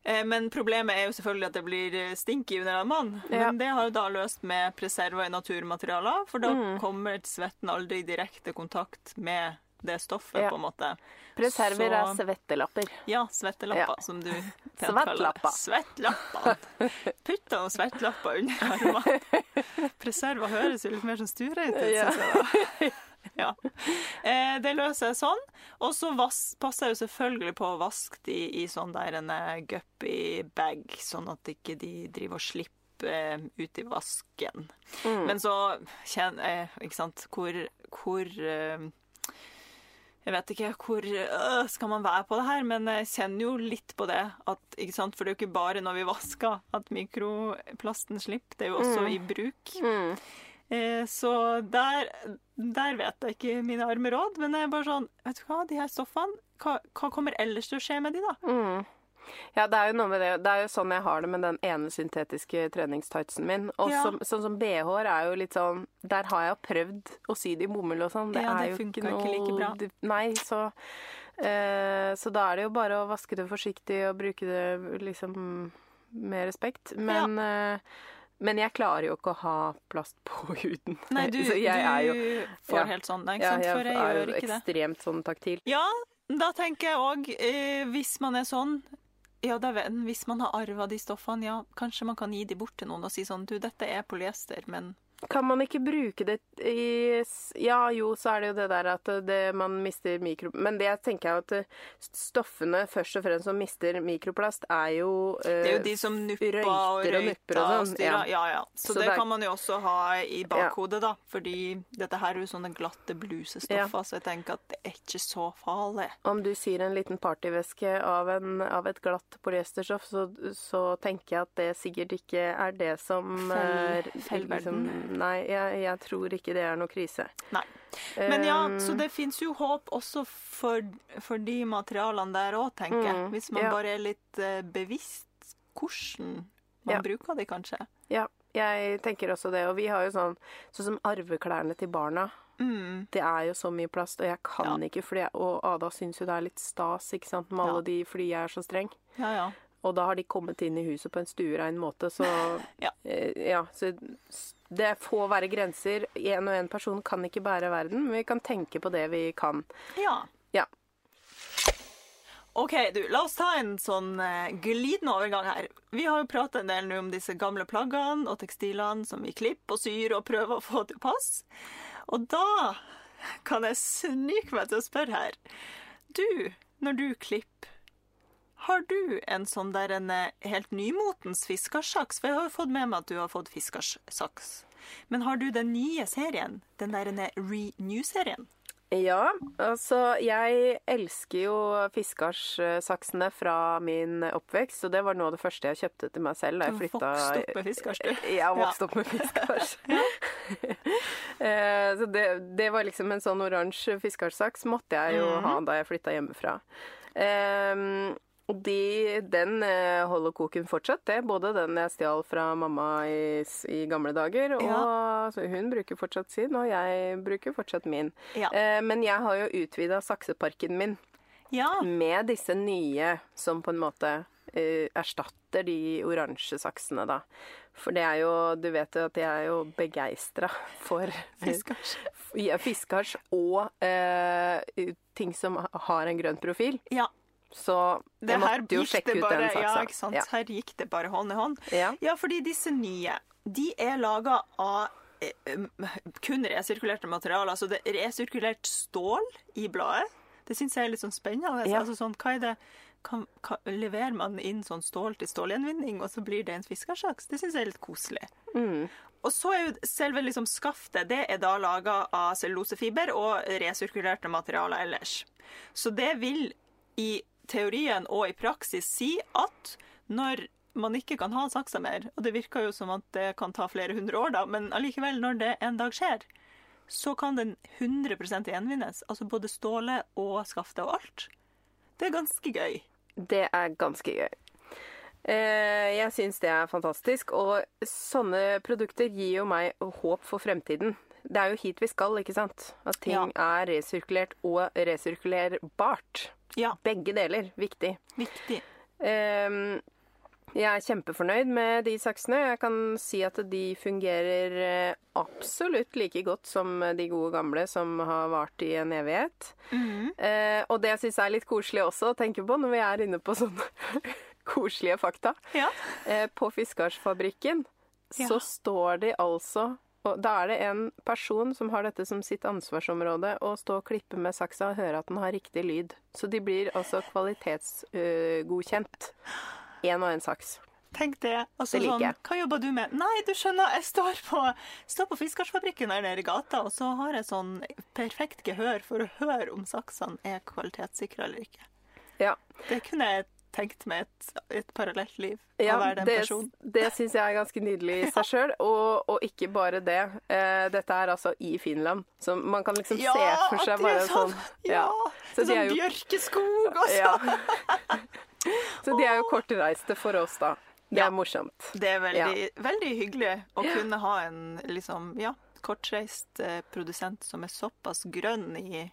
[SPEAKER 2] Eh, Men problemet er jo selvfølgelig at det blir eh, stinky under armene.
[SPEAKER 1] Ja.
[SPEAKER 2] Men det har jo da løst med preserver i naturmaterialer, for da
[SPEAKER 1] Mm.
[SPEAKER 2] kommer svetten aldri i direkte kontakt med det stoffet,
[SPEAKER 1] Ja.
[SPEAKER 2] på en måte.
[SPEAKER 1] Preserver er svettelapper.
[SPEAKER 2] Ja, svettelapper,
[SPEAKER 1] Ja.
[SPEAKER 2] som du *laughs*
[SPEAKER 1] Svettlapper.
[SPEAKER 2] Svettlapper. Putt noen svettlapper under *laughs* armene. Preserver høres jo litt mer som stureint ut, syns jeg da. *laughs* Ja. Eh, det løser jeg sånn. Og så passer jeg jo selvfølgelig på å vaske de i sånn der en eh, guppy bag, sånn at ikke de driver og slipper eh, ut i vasken.
[SPEAKER 1] Mm.
[SPEAKER 2] Men så kjenner jeg, ikke sant, hvor, hvor eh, jeg vet ikke hvor øh, skal man være på det her, men jeg kjenner jo litt på det. At? For det er jo ikke bare når vi vasker at mikroplasten slipper, det er jo også
[SPEAKER 1] Mm.
[SPEAKER 2] i bruk.
[SPEAKER 1] Mm.
[SPEAKER 2] Eh, så der, der vet jeg ikke mine arme råd, men jeg er bare sånn Vet du hva, de her stoffene, hva, hva kommer ellers til å skje med de, da?
[SPEAKER 1] Mm. Ja, det er jo noe med det. Det er jo sånn jeg har det med den ene syntetiske treningstightsen min. Og
[SPEAKER 2] Ja.
[SPEAKER 1] som- sånn som BH-er er jo litt sånn Der har jeg prøvd å sy det i bomull og sånn. Det
[SPEAKER 2] Ja, det
[SPEAKER 1] er jo ikke noe
[SPEAKER 2] ikke like bra.
[SPEAKER 1] Nei, så eh, Så da er det jo bare å vaske det forsiktig og bruke det liksom med respekt. Men eh, men jeg klarer jo ikke å ha plast på *laughs* huden.
[SPEAKER 2] Nei, du,
[SPEAKER 1] Så jeg er jo,
[SPEAKER 2] får
[SPEAKER 1] ja.
[SPEAKER 2] helt sånn, nei, ikke
[SPEAKER 1] ja,
[SPEAKER 2] sant? For jeg
[SPEAKER 1] er
[SPEAKER 2] gjør
[SPEAKER 1] jo
[SPEAKER 2] ikke det.
[SPEAKER 1] ekstremt sånn taktil.
[SPEAKER 2] Ja, da tenker jeg òg, eh, hvis man er sånn, Ja, det er hvis man har arva de stoffene, ja, kanskje man kan gi de bort til noen og si sånn Du, dette er polyester, men
[SPEAKER 1] Kan man ikke bruke det i Ja, jo, så er det jo det der at det, man mister mikro... Men det tenker jeg at eh, stoffene først og fremst som mister mikroplast, er jo eh,
[SPEAKER 2] det er jo de som nupper og
[SPEAKER 1] røyter og og sånn,
[SPEAKER 2] styrer.
[SPEAKER 1] ja.
[SPEAKER 2] Ja, ja. Så,
[SPEAKER 1] Så
[SPEAKER 2] det,
[SPEAKER 1] det
[SPEAKER 2] kan man jo også ha i bakhodet, da. Fordi dette her er jo sånne glatte blusestoffer, så jeg tenker at det er ikke så farlig.
[SPEAKER 1] Om du sier en liten partyveske av, en, av et glatt polyesterstoff, så, så tenker jeg at det sikkert ikke er det som
[SPEAKER 2] Fell-
[SPEAKER 1] er
[SPEAKER 2] fellverden.
[SPEAKER 1] Nei, jeg, jeg tror ikke det er noe krise.
[SPEAKER 2] Nei. Men ja,
[SPEAKER 1] Um,
[SPEAKER 2] så det fins jo håp også for, for de materialene der òg, tenker jeg.
[SPEAKER 1] Mm,
[SPEAKER 2] Hvis man
[SPEAKER 1] ja.
[SPEAKER 2] bare er litt eh, bevisst hvordan man
[SPEAKER 1] Ja.
[SPEAKER 2] bruker de, kanskje.
[SPEAKER 1] Ja, jeg tenker også det. Og vi har jo sånn Sånn som arveklærne til barna.
[SPEAKER 2] Mm.
[SPEAKER 1] Det er jo så mye plast, og jeg kan
[SPEAKER 2] Ja.
[SPEAKER 1] ikke fordi jeg, Og Ada syns jo det er litt stas, ikke sant, med alle de fordi jeg er så streng.
[SPEAKER 2] Ja, ja.
[SPEAKER 1] Og da har de kommet inn i huset på en stuerein måte, så *laughs*
[SPEAKER 2] Ja.
[SPEAKER 1] eh, ja så det får være grenser. Én og én person kan ikke bære verden, men vi kan tenke på det vi kan.
[SPEAKER 2] Ja.
[SPEAKER 1] Ja.
[SPEAKER 2] OK, du, la oss ta en sånn eh, glidende overgang her. Vi har jo pratet en del nå om disse gamle plaggene og tekstilene som vi klipper og syr og prøver å få til pass. Og da kan jeg snike meg til å spørre her. Du, når du klipper, har du en sånn der en eh, helt nymotens fiskersaks? For jeg har jo fått med meg at du har fått fiskersaks. Men har du den nye serien? Den der en Renew-serien?
[SPEAKER 1] Ja, altså jeg elsker jo fiskarsaksene fra min oppvekst, og det var noe av det første jeg kjøpte til meg selv da jeg
[SPEAKER 2] Du
[SPEAKER 1] flytta
[SPEAKER 2] vokste opp med fiskars, du. *laughs*
[SPEAKER 1] Ja, vokste opp med fiskars. *laughs* *laughs* Eh, så det, det var liksom en sånn oransje fiskarsaks måtte jeg jo ha da jeg flytta hjemmefra. Ehm, og de, den eh, holder koken fortsatt, det. Både den jeg stjal fra mamma i, i gamle dager, og så hun bruker fortsatt sin, og jeg bruker fortsatt min.
[SPEAKER 2] Ja.
[SPEAKER 1] Eh, men jeg har jo utvida sakseparken min
[SPEAKER 2] Ja.
[SPEAKER 1] med disse nye som på en måte eh, erstatter de oransje saksene, da. For det er jo Du vet jo at jeg er jo begeistra for
[SPEAKER 2] Fiskars. *laughs*
[SPEAKER 1] Ja, fiskars og eh, ting som har en grønn profil.
[SPEAKER 2] Ja.
[SPEAKER 1] Så jeg måtte jo sjekke ut
[SPEAKER 2] bare,
[SPEAKER 1] den saksa.
[SPEAKER 2] Ja, ikke sant?
[SPEAKER 1] Ja.
[SPEAKER 2] Her gikk det bare hånd i hånd.
[SPEAKER 1] Ja.
[SPEAKER 2] Ja, fordi disse nye, de er laga av eh, um, kun resirkulerte materialer. Altså det er resirkulert stål i bladet. Det syns jeg er litt sånn spennende.
[SPEAKER 1] Ja.
[SPEAKER 2] Altså sånn, hva er det kan, kan, Leverer man inn sånn stål til stålgjenvinning, og så blir det en fiskersaks? Det syns jeg er litt koselig.
[SPEAKER 1] Mm.
[SPEAKER 2] Og så er jo selve liksom skaftet det er da laga av cellulosefiber og resirkulerte materialer ellers. Så det vil i teorien og i praksis si at når man ikke kan ha saksa mer, og det virker jo som at det kan ta flere hundre år, da, men allikevel, når det en dag skjer, så kan den 100% gjenvinnes. Altså både stålet og skaftet og alt. Det er ganske gøy.
[SPEAKER 1] Det er ganske gøy. Eh, jeg syns det er fantastisk, og sånne produkter gir jo meg håp for fremtiden. Det er jo hit vi skal, ikke sant? At ting
[SPEAKER 2] Ja.
[SPEAKER 1] er resirkulert og resirkulerbart.
[SPEAKER 2] Ja,
[SPEAKER 1] Begge deler. Viktig.
[SPEAKER 2] viktig.
[SPEAKER 1] Um, jeg er kjempefornøyd med de saksene. Jeg kan si at de fungerer eh, absolutt like godt som de gode gamle som har vart i en evighet. Eh, og det jeg syns er litt koselig også å tenke på når vi er inne på sånne *laughs* koselige fakta
[SPEAKER 2] Ja.
[SPEAKER 1] eh, På Fiskarsfabrikken
[SPEAKER 2] Ja.
[SPEAKER 1] så står de altså og Da er det en person som har dette som sitt ansvarsområde, å stå og klippe med saksa og høre at den har riktig lyd. Så de blir altså kvalitetsgodkjent. Én og én saks.
[SPEAKER 2] Tenk det. Altså,
[SPEAKER 1] Det liker
[SPEAKER 2] sånn, hva jobber du med? Nei, du skjønner, jeg står på, står på Fiskarsfabrikken her nede i gata, og så har jeg sånn perfekt gehør for å høre om saksene er kvalitetssikra eller ikke.
[SPEAKER 1] Ja.
[SPEAKER 2] Det kunne jeg tenkt med et, et parallelt liv.
[SPEAKER 1] Ja,
[SPEAKER 2] å være den
[SPEAKER 1] det,
[SPEAKER 2] personen.
[SPEAKER 1] det syns jeg er ganske nydelig i *laughs* seg sjøl. Og, og ikke bare det. Eh, dette er altså i Finland, så man kan liksom se for seg bare
[SPEAKER 2] sånn. sånn! Ja!
[SPEAKER 1] Så
[SPEAKER 2] det er
[SPEAKER 1] er
[SPEAKER 2] sånn
[SPEAKER 1] jo-
[SPEAKER 2] bjørkeskog og sånn.
[SPEAKER 1] Ja. *laughs* Så de er jo kortreiste for oss, da. Det
[SPEAKER 2] Ja.
[SPEAKER 1] er morsomt.
[SPEAKER 2] Det er veldig, veldig hyggelig å kunne ha en liksom, ja, kortreist eh, produsent som er såpass grønn i,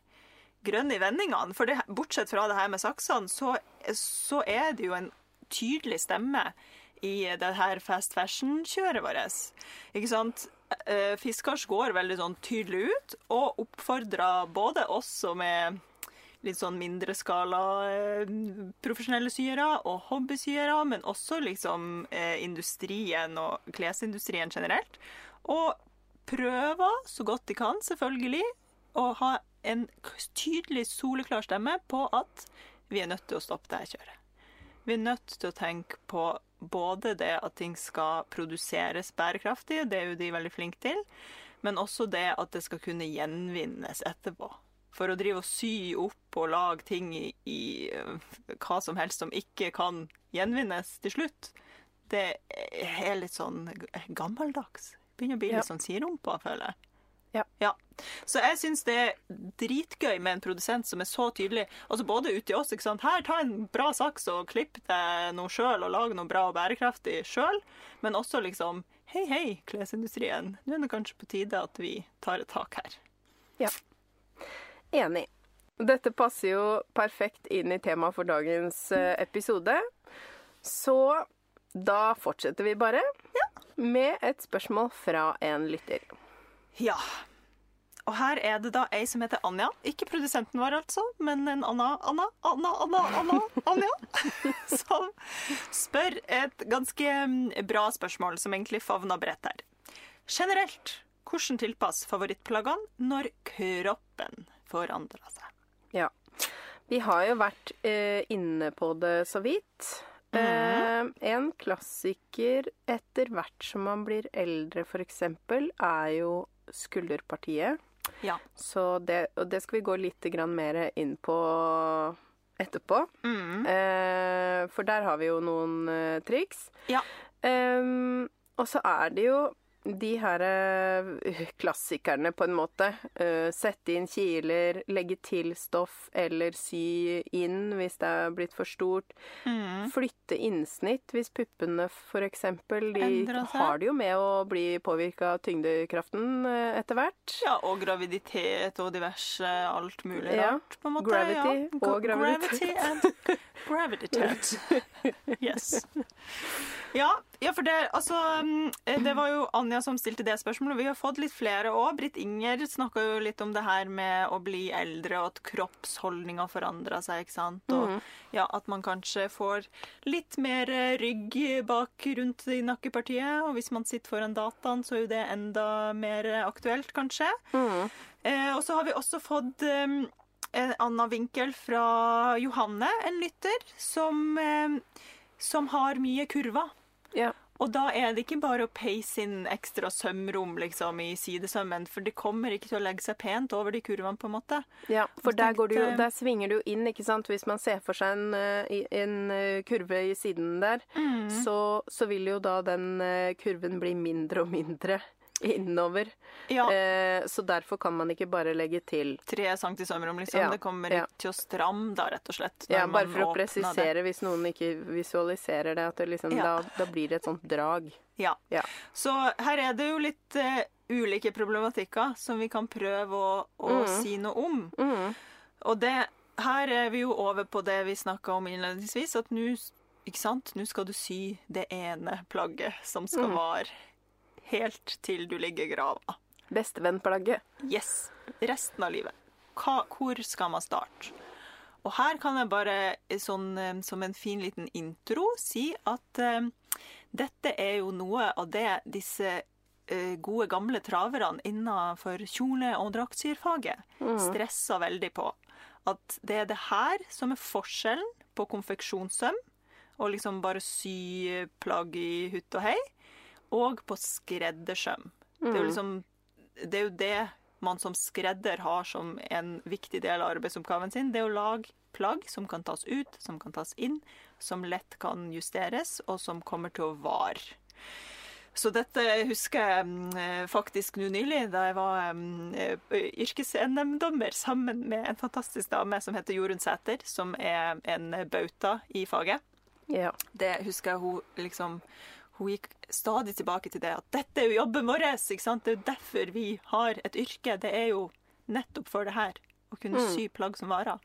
[SPEAKER 2] grønn i vendingene. For det, bortsett fra det her med saksene, så, så er det jo en tydelig stemme i det her fast fashion-kjøret vårt. Ikke sant? Eh, Fiskars går veldig sånn tydelig ut og oppfordrer både oss som er litt sånn mindre skala eh, profesjonelle syere og hobbysyere, men også liksom eh, industrien og klesindustrien generelt. Og prøver så godt de kan, selvfølgelig, å ha en tydelig, soleklar stemme på at vi er nødt til å stoppe det her kjøret. Vi er nødt til å tenke på både det at ting skal produseres bærekraftig, det er jo de veldig flinke til, men også det at det skal kunne gjenvinnes etterpå. For å drive og sy opp og lage ting i, i uh, hva som helst som ikke kan gjenvinnes til slutt, det er litt sånn gammeldags. Begynner å bli litt
[SPEAKER 1] Ja.
[SPEAKER 2] sånn sirumpa, føler jeg.
[SPEAKER 1] Ja.
[SPEAKER 2] Ja. Så jeg syns det er dritgøy med en produsent som er så tydelig. Altså Både ut til oss. ikke sant? Her, ta en bra saks og klipp deg noe sjøl og lag noe bra og bærekraftig sjøl. Men også liksom Hei, hei, klesindustrien. Nå er det kanskje på tide at vi tar et tak her.
[SPEAKER 1] Ja. Enig. Dette passer jo perfekt inn i temaet for dagens eh, episode. Så da fortsetter vi bare med et spørsmål fra en lytter.
[SPEAKER 2] Ja. Og her er det da ei som heter Anja. Ikke produsenten vår, altså, men en Anna, Anna, Anna, Anna, Anna, Anja. *laughs* Som spør et ganske mm, bra spørsmål, som egentlig favner bredt her. Generelt, hvordan tilpasse favorittplaggene når kroppen forandrer seg?
[SPEAKER 1] Ja. Vi har jo vært eh, inne på det så vidt. Eh, en klassiker etter hvert som man blir eldre, f.eks., er jo skulderpartiet.
[SPEAKER 2] Ja.
[SPEAKER 1] Så det, og det skal vi gå litt mer inn på etterpå.
[SPEAKER 2] Mm.
[SPEAKER 1] Eh, for der har vi jo noen eh, triks.
[SPEAKER 2] Ja.
[SPEAKER 1] Eh, og så er det jo de her eh, klassikerne, på en måte. Eh, sette inn kiler, legge til stoff eller sy inn hvis det er blitt for stort.
[SPEAKER 2] Mm.
[SPEAKER 1] Flytte innsnitt hvis puppene f.eks. De har det jo med å bli påvirka av tyngdekraften eh, etter hvert.
[SPEAKER 2] Ja, og graviditet og diverse alt mulig
[SPEAKER 1] Ja.
[SPEAKER 2] rart, på en måte.
[SPEAKER 1] Gravity
[SPEAKER 2] ja.
[SPEAKER 1] og
[SPEAKER 2] Gra-
[SPEAKER 1] graviditet.
[SPEAKER 2] Gravity and graviditet. *laughs* Yes. Ja, ja, for det, altså, mm, det var jo Anja som stilte det spørsmålet. Vi har fått litt flere òg. Britt Inger snakka jo litt om det her med å bli eldre, og at kroppsholdninga forandrer seg. ikke sant? Og ja, at man kanskje får litt mer eh, rygg bak rundt i nakkepartiet. Og hvis man sitter foran dataen, så er jo det enda mer eh, aktuelt, kanskje. Eh, og så har vi også fått eh, en annen vinkel fra Johanne, en lytter, som, eh, som har mye kurver.
[SPEAKER 1] Ja.
[SPEAKER 2] Og da er det ikke bare å peise inn ekstra sømrom liksom, i sidesømmen, for det kommer ikke til å legge seg pent over de kurvene, på en måte.
[SPEAKER 1] Ja, for der, går det jo, der svinger du jo inn, ikke sant. Hvis man ser for seg en, eh, en eh, kurve i siden der,
[SPEAKER 2] Mm.
[SPEAKER 1] så, så vil jo da den eh, kurven bli mindre og mindre *laughs* innover.
[SPEAKER 2] Ja,
[SPEAKER 1] Eh, så derfor kan man ikke bare legge til.
[SPEAKER 2] tre centi sømrom, liksom.
[SPEAKER 1] Ja,
[SPEAKER 2] Det kommer
[SPEAKER 1] ja.
[SPEAKER 2] til å stramme da, rett og slett.
[SPEAKER 1] Ja, bare for å
[SPEAKER 2] presisere, det.
[SPEAKER 1] hvis noen ikke visualiserer det, at det liksom, da, da blir det et sånt drag.
[SPEAKER 2] Ja.
[SPEAKER 1] Ja.
[SPEAKER 2] Så her er det jo litt uh, ulike problematikker som vi kan prøve å, å si noe om.
[SPEAKER 1] Mm.
[SPEAKER 2] Og det, her er vi jo over på det vi snakka om innledningsvis, at nå ikke sant? Nå skal du sy det ene plagget som skal vare helt til du ligger i grava.
[SPEAKER 1] Bestevennplagget.
[SPEAKER 2] Yes. Resten av livet. Hva, hvor skal man starte? Og her kan jeg bare, eh, sånn, eh, som en fin liten intro, si at eh, dette er jo noe av det disse eh, gode, gamle traverne innenfor kjole- og draktsyrfaget stresser veldig på. At det er det her som er forskjellen på konfeksjonssøm, og liksom bare sy plagg i hutt og hei, og på skreddersøm. Det er jo liksom det er jo det man som skredder har som en viktig del av arbeidsoppgaven sin. Det er å lage plagg som kan tas ut, som kan tas inn, som lett kan justeres, og som kommer til å vare. Så dette husker jeg mm, faktisk nå nylig, da jeg var mm, yrkes-NM-dommer sammen med en fantastisk dame som heter Jorunn Sæter, som er en bauta i faget.
[SPEAKER 1] Ja.
[SPEAKER 2] Det husker jeg hun liksom Hun gikk stadig tilbake til det at dette er jo jobben vår! ikke sant? Det er jo derfor vi har et yrke. Det er jo nettopp for det her. Å kunne sy plagg som varer.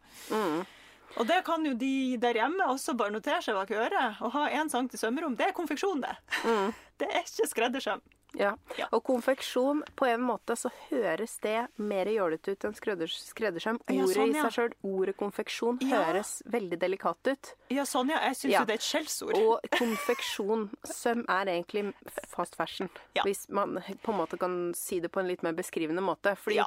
[SPEAKER 2] Og det kan jo de der hjemme også bare notere seg bak øret. Å ha én sang til sømrom, det er konfeksjon, det. *laughs* Det er ikke skreddersøm.
[SPEAKER 1] Ja.
[SPEAKER 2] Ja.
[SPEAKER 1] Og konfeksjon, på en måte så høres det mer jålete ut enn skredders, skreddersøm.
[SPEAKER 2] Ja,
[SPEAKER 1] Ordet
[SPEAKER 2] ja.
[SPEAKER 1] i seg sjøl, ordet konfeksjon, høres veldig delikat ut.
[SPEAKER 2] Ja, sånn, ja. Jeg syns jo det er et skjellsord.
[SPEAKER 1] Og konfeksjonssøm er egentlig fast fashion. Hvis man på en måte kan si det på en litt mer beskrivende måte. Fordi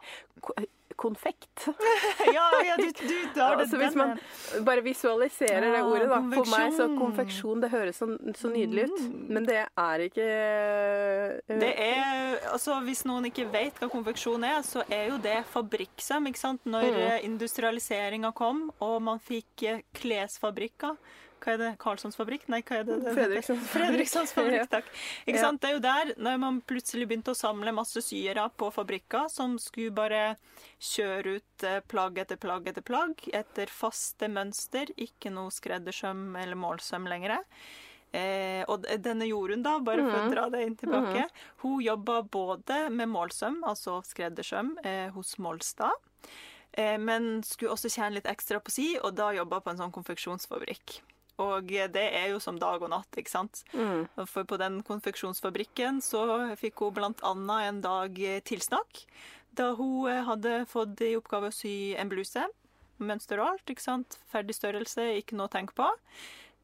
[SPEAKER 1] konfekt *laughs*
[SPEAKER 2] ja, ja, du, du drar det
[SPEAKER 1] altså Hvis man bare visualiserer det ordet, da. For meg så konfeksjon, det høres så, så nydelig ut. Men det er ikke uh,
[SPEAKER 2] Det er, altså Hvis noen ikke vet hva konfeksjon er, så er jo det fabrikksøm. ikke sant? Når mm. industrialiseringa kom, og man fikk eh, klesfabrikker Hva er det? Karlssons fabrikk? Nei, hva er det? det heter?
[SPEAKER 1] Fredrikssons fabrikk.
[SPEAKER 2] Fabrikk, takk. Ikke sant? Det er jo der, når man plutselig begynte å samle masse syere på fabrikker som skulle bare kjøre ut eh, plagg etter plagg etter plagg etter faste mønster, ikke noe skreddersøm eller målsøm lenger. Eh, og denne Jorunn, da, bare for å dra det inn tilbake, hun jobba både med målsøm, altså skreddersøm, eh, hos Molstad, eh, men skulle også tjene litt ekstra på si, og da jobba på en sånn konfeksjonsfabrikk. Og det er jo som dag og natt, ikke sant.
[SPEAKER 1] Mm.
[SPEAKER 2] For på den konfeksjonsfabrikken så fikk hun blant annet en dag tilsnakk, da hun eh, hadde fått i oppgave å sy en bluse. Mønster og alt, ikke sant. Ferdig størrelse, ikke noe å tenke på.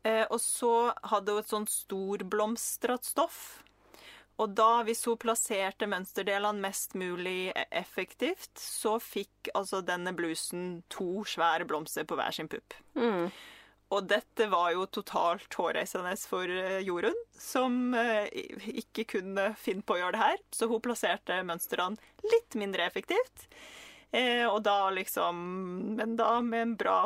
[SPEAKER 2] Eh, og så hadde hun et sånn storblomstret stoff. Og da, hvis hun plasserte mønsterdelene mest mulig e- effektivt, så fikk altså denne blusen to svære blomster på hver sin pupp.
[SPEAKER 1] Mm.
[SPEAKER 2] Og dette var jo totalt hårreisende for eh, Jorunn, som eh, ikke kunne finne på å gjøre det her. Så hun plasserte mønstrene litt mindre effektivt. Eh, og da liksom Men da med en bra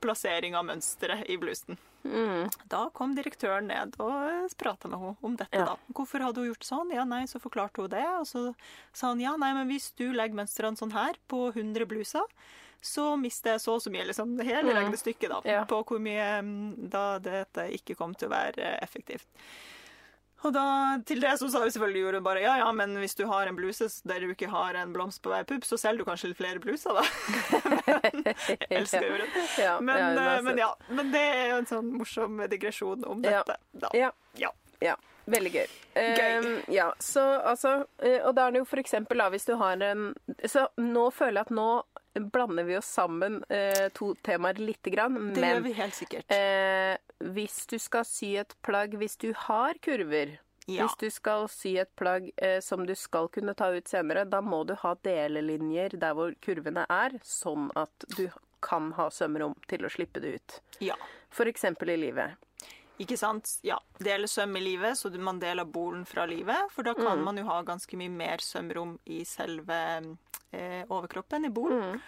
[SPEAKER 2] plassering av mønsteret i blusen.
[SPEAKER 1] Mm.
[SPEAKER 2] Da kom direktøren ned og prata med henne om dette.
[SPEAKER 1] Ja.
[SPEAKER 2] da. Hvorfor hadde hun gjort sånn? Ja, nei, Så forklarte hun det. Og så sa han ja, nei, men hvis du legger mønstrene sånn her på 100 bluser, så mister jeg så og så mye, liksom hele
[SPEAKER 1] Mm.
[SPEAKER 2] regnestykket da,
[SPEAKER 1] Ja.
[SPEAKER 2] på hvor mye mm, da dette ikke kom til å være eh, effektivt. Og da, til det så sa jo selvfølgelig Jorunn bare ja, ja, men hvis du har en bluse der du ikke har en blomst på hver pupp, så selger du kanskje litt flere bluser, da. *laughs* Jeg elsker Jorunn.
[SPEAKER 1] Ja,
[SPEAKER 2] Men,
[SPEAKER 1] ja,
[SPEAKER 2] eh, men ja, men det er jo en sånn morsom digresjon om dette. Da.
[SPEAKER 1] Ja.
[SPEAKER 2] Ja.
[SPEAKER 1] Ja, veldig gøy.
[SPEAKER 2] Gøy.
[SPEAKER 1] Um, ja, så altså eh, Og da er det jo for eksempel da, hvis du har en Så nå føler jeg at nå blander vi oss sammen eh, to temaer lite grann,
[SPEAKER 2] Det gjør
[SPEAKER 1] men
[SPEAKER 2] vi helt sikkert.
[SPEAKER 1] eh, hvis du skal sy et plagg hvis du har kurver
[SPEAKER 2] Ja.
[SPEAKER 1] Hvis du skal sy et plagg eh, som du skal kunne ta ut senere, da må du ha delelinjer der hvor kurvene er, sånn at du kan ha sømrom til å slippe det ut.
[SPEAKER 2] ja.
[SPEAKER 1] For eksempel i livet.
[SPEAKER 2] Ikke sant? Ja. Dele søm i livet, så man deler bolen fra livet. For da
[SPEAKER 1] Mm.
[SPEAKER 2] kan man jo ha ganske mye mer sømrom i selve eh, overkroppen, i bolen.
[SPEAKER 1] Mm.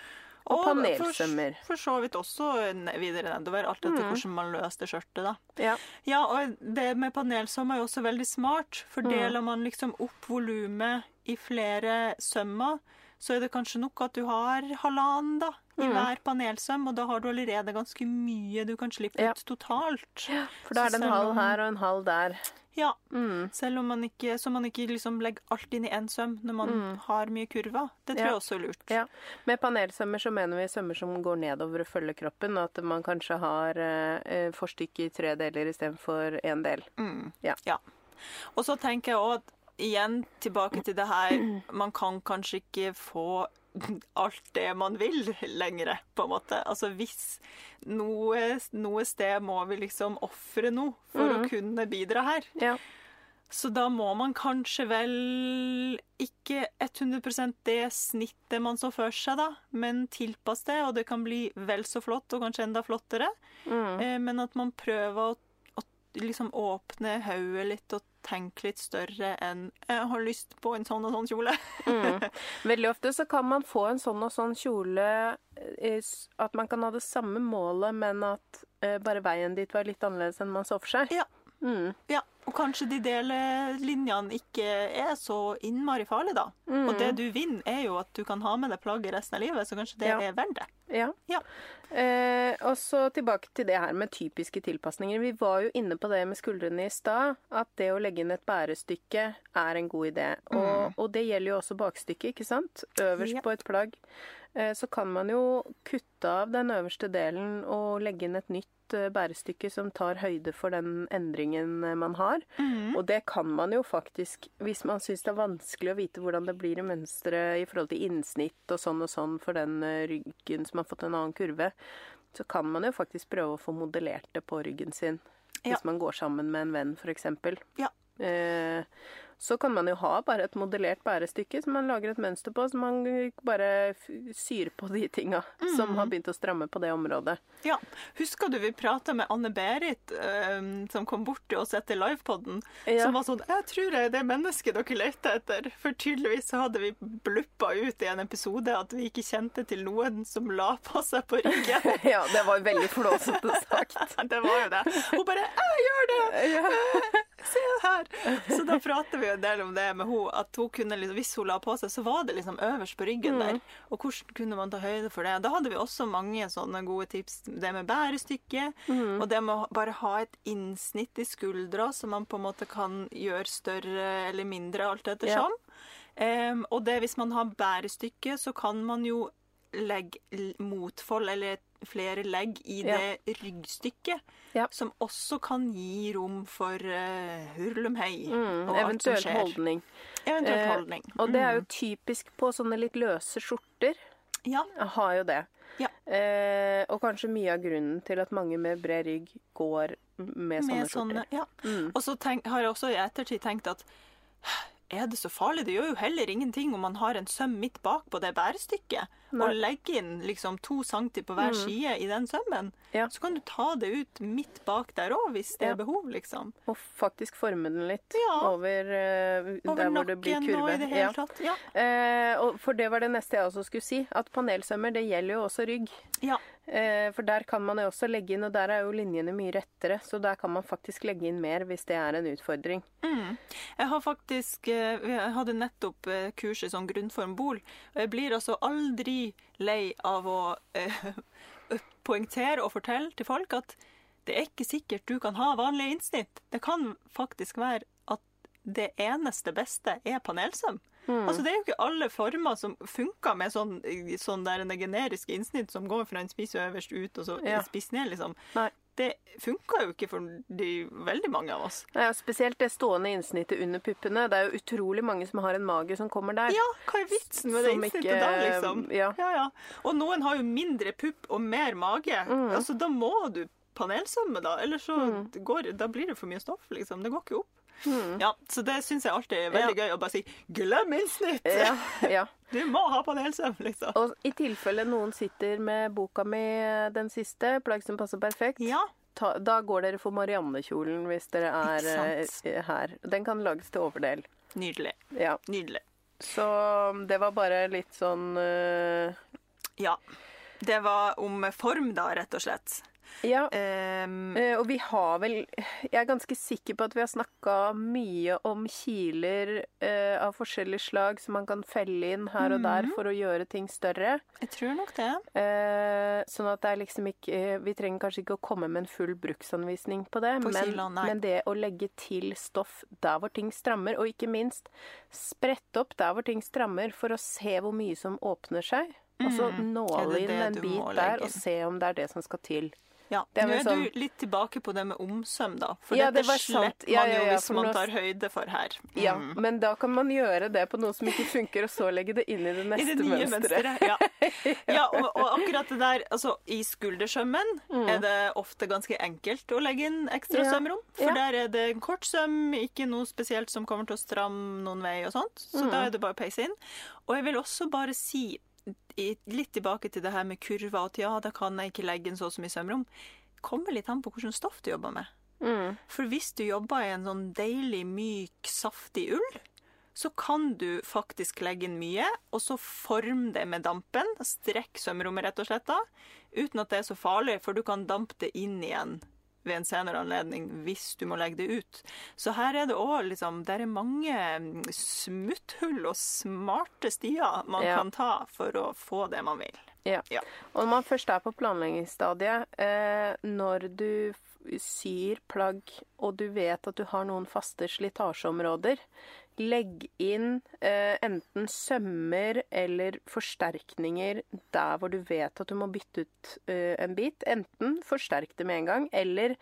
[SPEAKER 1] Og
[SPEAKER 2] og
[SPEAKER 1] panelsømmer.
[SPEAKER 2] For, så vidt også videre nedover, alt etter
[SPEAKER 1] Mm.
[SPEAKER 2] hvordan man løste skjørtet, da.
[SPEAKER 1] Ja.
[SPEAKER 2] Ja, og det med panelsøm er jo også veldig smart. For
[SPEAKER 1] Mm.
[SPEAKER 2] man liksom opp volumet i flere sømmer, så er det kanskje nok at du har halvannen da, i
[SPEAKER 1] Mm.
[SPEAKER 2] hver panelsøm, og da har du allerede ganske mye du kan slippe
[SPEAKER 1] Ja.
[SPEAKER 2] ut totalt.
[SPEAKER 1] Ja, For da er det en halv her og en halv der.
[SPEAKER 2] Ja,
[SPEAKER 1] Mm.
[SPEAKER 2] selv om man ikke, så man ikke liksom legger alt inn i én søm når man har mye kurver. Det tror
[SPEAKER 1] Mm. Ja.
[SPEAKER 2] jeg også er lurt.
[SPEAKER 1] Ja. Med panelsømmer så mener vi sømmer som går nedover og følger kroppen, og at man kanskje har eh, forstykke i tre deler istedenfor én del.
[SPEAKER 2] Mm.
[SPEAKER 1] Ja.
[SPEAKER 2] Og så tenker jeg òg at igjen tilbake til det her Man kan kanskje ikke få alt det man vil lenger, på en måte. Altså hvis noe, noe sted må vi liksom ofre noe for å kunne bidra her.
[SPEAKER 1] Ja.
[SPEAKER 2] Så da må man kanskje vel ikke 100% det snittet man så for seg, da, men tilpasse det, og det kan bli vel så flott, og kanskje enda flottere.
[SPEAKER 1] Mm.
[SPEAKER 2] Eh, men at man prøver å, å liksom åpne hodet litt og tenke litt større enn 'jeg har lyst på en sånn og sånn kjole'.
[SPEAKER 1] Mm. *laughs* Veldig ofte så kan man få en sånn og sånn kjole eh, At man kan ha det samme målet, men at eh, bare veien dit var litt annerledes enn man så for seg.
[SPEAKER 2] Ja.
[SPEAKER 1] Mm.
[SPEAKER 2] Ja, og kanskje de delelinjene ikke er så innmari farlige, da. Og det du vinner, er jo at du kan ha med deg plagget resten av livet, så kanskje det
[SPEAKER 1] Ja.
[SPEAKER 2] er verdt det.
[SPEAKER 1] Ja.
[SPEAKER 2] Ja.
[SPEAKER 1] Eh, og så tilbake til det her med typiske tilpasninger. Vi var jo inne på det med skuldrene i stad, at det å legge inn et bærestykke er en god idé. Og, og det gjelder jo også bakstykket, ikke sant? Øverst
[SPEAKER 2] Ja.
[SPEAKER 1] på et plagg. Eh, så kan man jo kutte av den øverste delen og legge inn et nytt eh, bærestykke som tar høyde for den endringen eh, man har. Har. Og det kan man jo faktisk, hvis man syns det er vanskelig å vite hvordan det blir i mønsteret i forhold til innsnitt og sånn og sånn for den eh, ryggen som har fått en annen kurve, så kan man jo faktisk prøve å få modellert det på ryggen sin.
[SPEAKER 2] Ja.
[SPEAKER 1] Hvis man går sammen med en venn, f.eks.
[SPEAKER 2] Ja.
[SPEAKER 1] Eh, så kan man jo ha bare et modellert bærestykke som man lager et mønster på, så man bare syr på de tinga som har begynt å stramme på det området.
[SPEAKER 2] Ja. Husker du vi prata med Anne-Berit, eh, som kom bort til oss etter livepodden?
[SPEAKER 1] Ja.
[SPEAKER 2] Som var sånn 'Jeg tror jeg er det mennesket dere leter etter'. For tydeligvis så hadde vi bluppa ut i en episode at vi ikke kjente til noen som la på seg på ryggen. *laughs*
[SPEAKER 1] Ja, det var veldig flåsete sagt. *laughs*
[SPEAKER 2] det var jo det. Hun bare 'Jeg gjør det!'
[SPEAKER 1] Ja.
[SPEAKER 2] Her! Så da prater vi jo en del om det med henne, at hun kunne liksom, hvis hun la på seg, så var det liksom øverst på ryggen der. Og hvordan kunne man ta høyde for det? Da hadde vi også mange sånne gode tips. Det med bærestykke, og det med å bare ha et innsnitt i skuldra som man på en måte kan gjøre større eller mindre, alt ettersom. Um, og det hvis man har bærestykke, så kan man jo legge motfold eller flere legg i
[SPEAKER 1] Ja.
[SPEAKER 2] det ryggstykket.
[SPEAKER 1] Ja.
[SPEAKER 2] Som også kan gi rom for uh, hurlumhei.
[SPEAKER 1] Mm,
[SPEAKER 2] og alt som skjer.
[SPEAKER 1] holdning.
[SPEAKER 2] Eventuell
[SPEAKER 1] Eh,
[SPEAKER 2] holdning.
[SPEAKER 1] Og det er jo typisk på sånne litt løse skjorter.
[SPEAKER 2] Ja.
[SPEAKER 1] Jeg har jo det.
[SPEAKER 2] Ja.
[SPEAKER 1] Eh, og kanskje mye av grunnen til at mange med bred rygg går med sånne
[SPEAKER 2] Med
[SPEAKER 1] skjorter.
[SPEAKER 2] sånne, ja.
[SPEAKER 1] Mm.
[SPEAKER 2] Og så tenk, har jeg også i ettertid tenkt at er det så farlig? Det gjør jo heller ingenting om man har en søm midt bak på det bærestykket,
[SPEAKER 1] Nei.
[SPEAKER 2] og legger inn liksom to centi på hver
[SPEAKER 1] Mm.
[SPEAKER 2] side i den sømmen.
[SPEAKER 1] Ja.
[SPEAKER 2] Så kan du ta det ut midt bak der òg, hvis det
[SPEAKER 1] Ja.
[SPEAKER 2] er behov, liksom.
[SPEAKER 1] Og faktisk forme den litt
[SPEAKER 2] Ja.
[SPEAKER 1] over, uh,
[SPEAKER 2] Over
[SPEAKER 1] der hvor det blir
[SPEAKER 2] nakken og i det hele tatt. Ja.
[SPEAKER 1] Uh, for det var det neste jeg også skulle si. At panelsømmer det gjelder jo også rygg.
[SPEAKER 2] ja.
[SPEAKER 1] Eh, for der kan man jo også legge inn, og der er jo linjene mye rettere. Så der kan man faktisk legge inn mer hvis det er en utfordring.
[SPEAKER 2] Mm. Jeg har faktisk eh, Jeg hadde nettopp kurset kurs i sånn grunnform bol, og jeg blir altså aldri lei av å eh, *laughs* poengtere og fortelle til folk at det er ikke sikkert du kan ha vanlige innsnitt. Det kan faktisk være at det eneste beste er panelsøm.
[SPEAKER 1] Mm.
[SPEAKER 2] Altså, det er jo ikke alle former som funker med sånn, sånn der en generiske innsnitt som går fra en spiss øverst ut og så
[SPEAKER 1] Ja.
[SPEAKER 2] spiss ned, liksom.
[SPEAKER 1] Nei.
[SPEAKER 2] Det funker jo ikke for de, veldig mange av oss.
[SPEAKER 1] Ja, spesielt det stående innsnittet under puppene. Det er jo utrolig mange som har en mage som kommer der.
[SPEAKER 2] Ja, hva er vitsen med det innsnittet
[SPEAKER 1] ikke-
[SPEAKER 2] da, liksom?
[SPEAKER 1] ja.
[SPEAKER 2] Ja, ja. Og noen har jo mindre pupp og mer mage.
[SPEAKER 1] Mm.
[SPEAKER 2] Altså, da må du panelsømme, da. Ellers så går, da blir det for mye stoff, liksom. Det går ikke opp.
[SPEAKER 1] Mm.
[SPEAKER 2] Ja, så det syns jeg alltid er veldig gøy å bare si 'glem innsnitt'!
[SPEAKER 1] Ja, ja. *laughs*
[SPEAKER 2] Du må ha panelsøm, liksom.
[SPEAKER 1] Og i tilfelle noen sitter med boka mi den siste, plagg som passer perfekt,
[SPEAKER 2] Ja.
[SPEAKER 1] ta, da går dere for Marianne-kjolen hvis dere er eh, her. Den kan lages til overdel.
[SPEAKER 2] Nydelig.
[SPEAKER 1] Ja.
[SPEAKER 2] Nydelig.
[SPEAKER 1] Så det var bare litt sånn uh...
[SPEAKER 2] Ja. Det var om form, da, rett og slett.
[SPEAKER 1] Ja. Eh, og vi har vel Jeg er ganske sikker på at vi har snakka mye om kiler uh, av forskjellig slag som man kan felle inn her og
[SPEAKER 2] Mhm.
[SPEAKER 1] der for å gjøre ting større.
[SPEAKER 2] jeg tror nok det.
[SPEAKER 1] Uh, sånn at det er liksom ikke Vi trenger kanskje ikke å komme med en full bruksanvisning på det,
[SPEAKER 2] På
[SPEAKER 1] men,
[SPEAKER 2] kilene,
[SPEAKER 1] men det å legge til stoff der hvor ting strammer, og ikke minst sprette opp der hvor ting strammer, for å se hvor mye som åpner seg. Altså
[SPEAKER 2] Mm.
[SPEAKER 1] nåle inn en bit der, og se om det er det som skal til.
[SPEAKER 2] Ja,
[SPEAKER 1] Det
[SPEAKER 2] Nå er
[SPEAKER 1] sånn-
[SPEAKER 2] du litt tilbake på det med omsøm, da. For
[SPEAKER 1] Ja, det
[SPEAKER 2] dette
[SPEAKER 1] sant.
[SPEAKER 2] slipper
[SPEAKER 1] Ja,
[SPEAKER 2] man
[SPEAKER 1] ja,
[SPEAKER 2] jo hvis man tar høyde for her.
[SPEAKER 1] Ja,
[SPEAKER 2] Mm.
[SPEAKER 1] men da kan man gjøre det på noe som ikke funker, og så legge det inn i det *laughs*
[SPEAKER 2] I
[SPEAKER 1] neste
[SPEAKER 2] det nye
[SPEAKER 1] mønsteret.
[SPEAKER 2] mønsteret. Ja, *laughs* ja og, og akkurat det der altså I skuldersømmen er det ofte ganske enkelt å legge inn ekstra
[SPEAKER 1] Mm. Ja.
[SPEAKER 2] sømrom. For
[SPEAKER 1] Ja.
[SPEAKER 2] der er det en kort søm, ikke noe spesielt som kommer til å stramme noen vei og sånt. Så
[SPEAKER 1] Mm.
[SPEAKER 2] da er det bare å peise inn. Og jeg vil også bare si, i, litt tilbake til det her med kurver, at ja, da kan jeg ikke legge den så og så mye sømrom. Kommer litt an på hvilket stoff du jobber med.
[SPEAKER 1] Mm.
[SPEAKER 2] For hvis du jobber i en sånn deilig, myk, saftig ull, så kan du faktisk legge inn mye, og så forme det med dampen. Strekk sømrommet rett og slett da, uten at det er så farlig, for du kan dampe det inn igjen ved en senere anledning hvis du må legge det ut. Så her er det òg liksom Der er mange mm, smutthull og smarte stier man
[SPEAKER 1] Ja.
[SPEAKER 2] kan ta for å få det man vil.
[SPEAKER 1] Ja.
[SPEAKER 2] Ja.
[SPEAKER 1] Og når man først er på planleggingsstadiet, eh, når du syr plagg og du vet at du har noen faste slitasjeområder, legg inn eh, enten sømmer eller forsterkninger der hvor du vet at du må bytte ut eh, en bit. Enten forsterk det med en gang, eller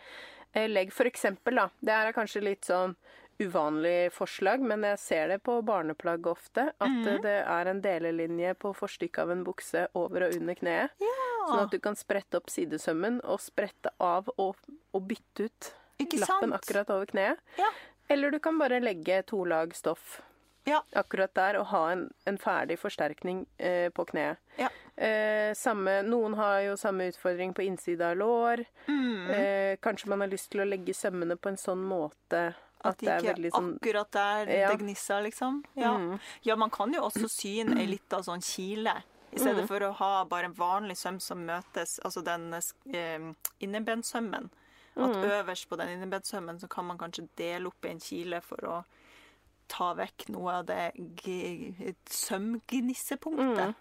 [SPEAKER 1] Eh, legg eksempel, da. Det her er kanskje litt sånn uvanlig forslag, men jeg ser det på barneplagg ofte. At
[SPEAKER 2] mm.
[SPEAKER 1] det er en delelinje på forstykket av en bukse over og under kneet. Ja. Sånn at du kan sprette opp sidesømmen og sprette av og, og bytte ut
[SPEAKER 2] Ikke
[SPEAKER 1] lappen
[SPEAKER 2] sant?
[SPEAKER 1] akkurat over kneet.
[SPEAKER 2] Ja.
[SPEAKER 1] Eller du kan bare legge to lag stoff
[SPEAKER 2] Ja.
[SPEAKER 1] akkurat der og ha en, en ferdig forsterkning eh, på kneet.
[SPEAKER 2] Ja.
[SPEAKER 1] Eh, samme, noen har jo samme utfordring på innsida av lår.
[SPEAKER 2] Mm.
[SPEAKER 1] Eh, kanskje man har lyst til å legge sømmene på en sånn måte at,
[SPEAKER 2] At
[SPEAKER 1] det er
[SPEAKER 2] ikke
[SPEAKER 1] veldig sånn
[SPEAKER 2] akkurat der
[SPEAKER 1] Ja.
[SPEAKER 2] det gnisser, liksom. Ja.
[SPEAKER 1] Mm.
[SPEAKER 2] ja, man kan jo også sy inn ei lita sånn kile. I stedet
[SPEAKER 1] Mm.
[SPEAKER 2] for å ha bare en vanlig søm som møtes, altså den eh, innebensømmen. At
[SPEAKER 1] Mm.
[SPEAKER 2] øverst på den innebedsømmen så kan man kanskje dele opp i en kile for å ta vekk noe av det sømgnissepunktet.
[SPEAKER 1] Mm.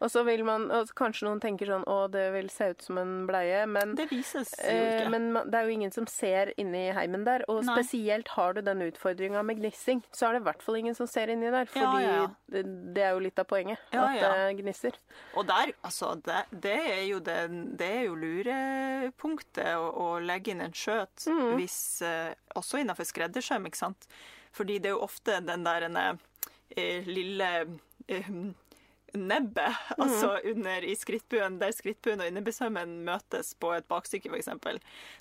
[SPEAKER 1] Og så vil man og Kanskje noen tenker sånn Å, det vil se ut som en bleie, men
[SPEAKER 2] Det vises jo
[SPEAKER 1] Eh,
[SPEAKER 2] ikke.
[SPEAKER 1] men det er jo ingen som ser inni heimen der. Og
[SPEAKER 2] Nei.
[SPEAKER 1] spesielt har du den utfordringa med gnissing, så er det i hvert fall ingen som ser inni der. Fordi
[SPEAKER 2] ja, ja.
[SPEAKER 1] Det, det er jo litt av poenget.
[SPEAKER 2] Ja,
[SPEAKER 1] at det gnisser.
[SPEAKER 2] Og der, altså, det, det er jo det, det er jo lurepunktet å, å legge inn en skjøt
[SPEAKER 1] Mm.
[SPEAKER 2] hvis eh, Også innenfor skreddersøm, ikke sant? Fordi det er jo ofte den der eh, lille nebbet,
[SPEAKER 1] Mm.
[SPEAKER 2] altså under i skrittbuen, der skrittbuen og innebesømmen møtes på et bakstykke, f.eks.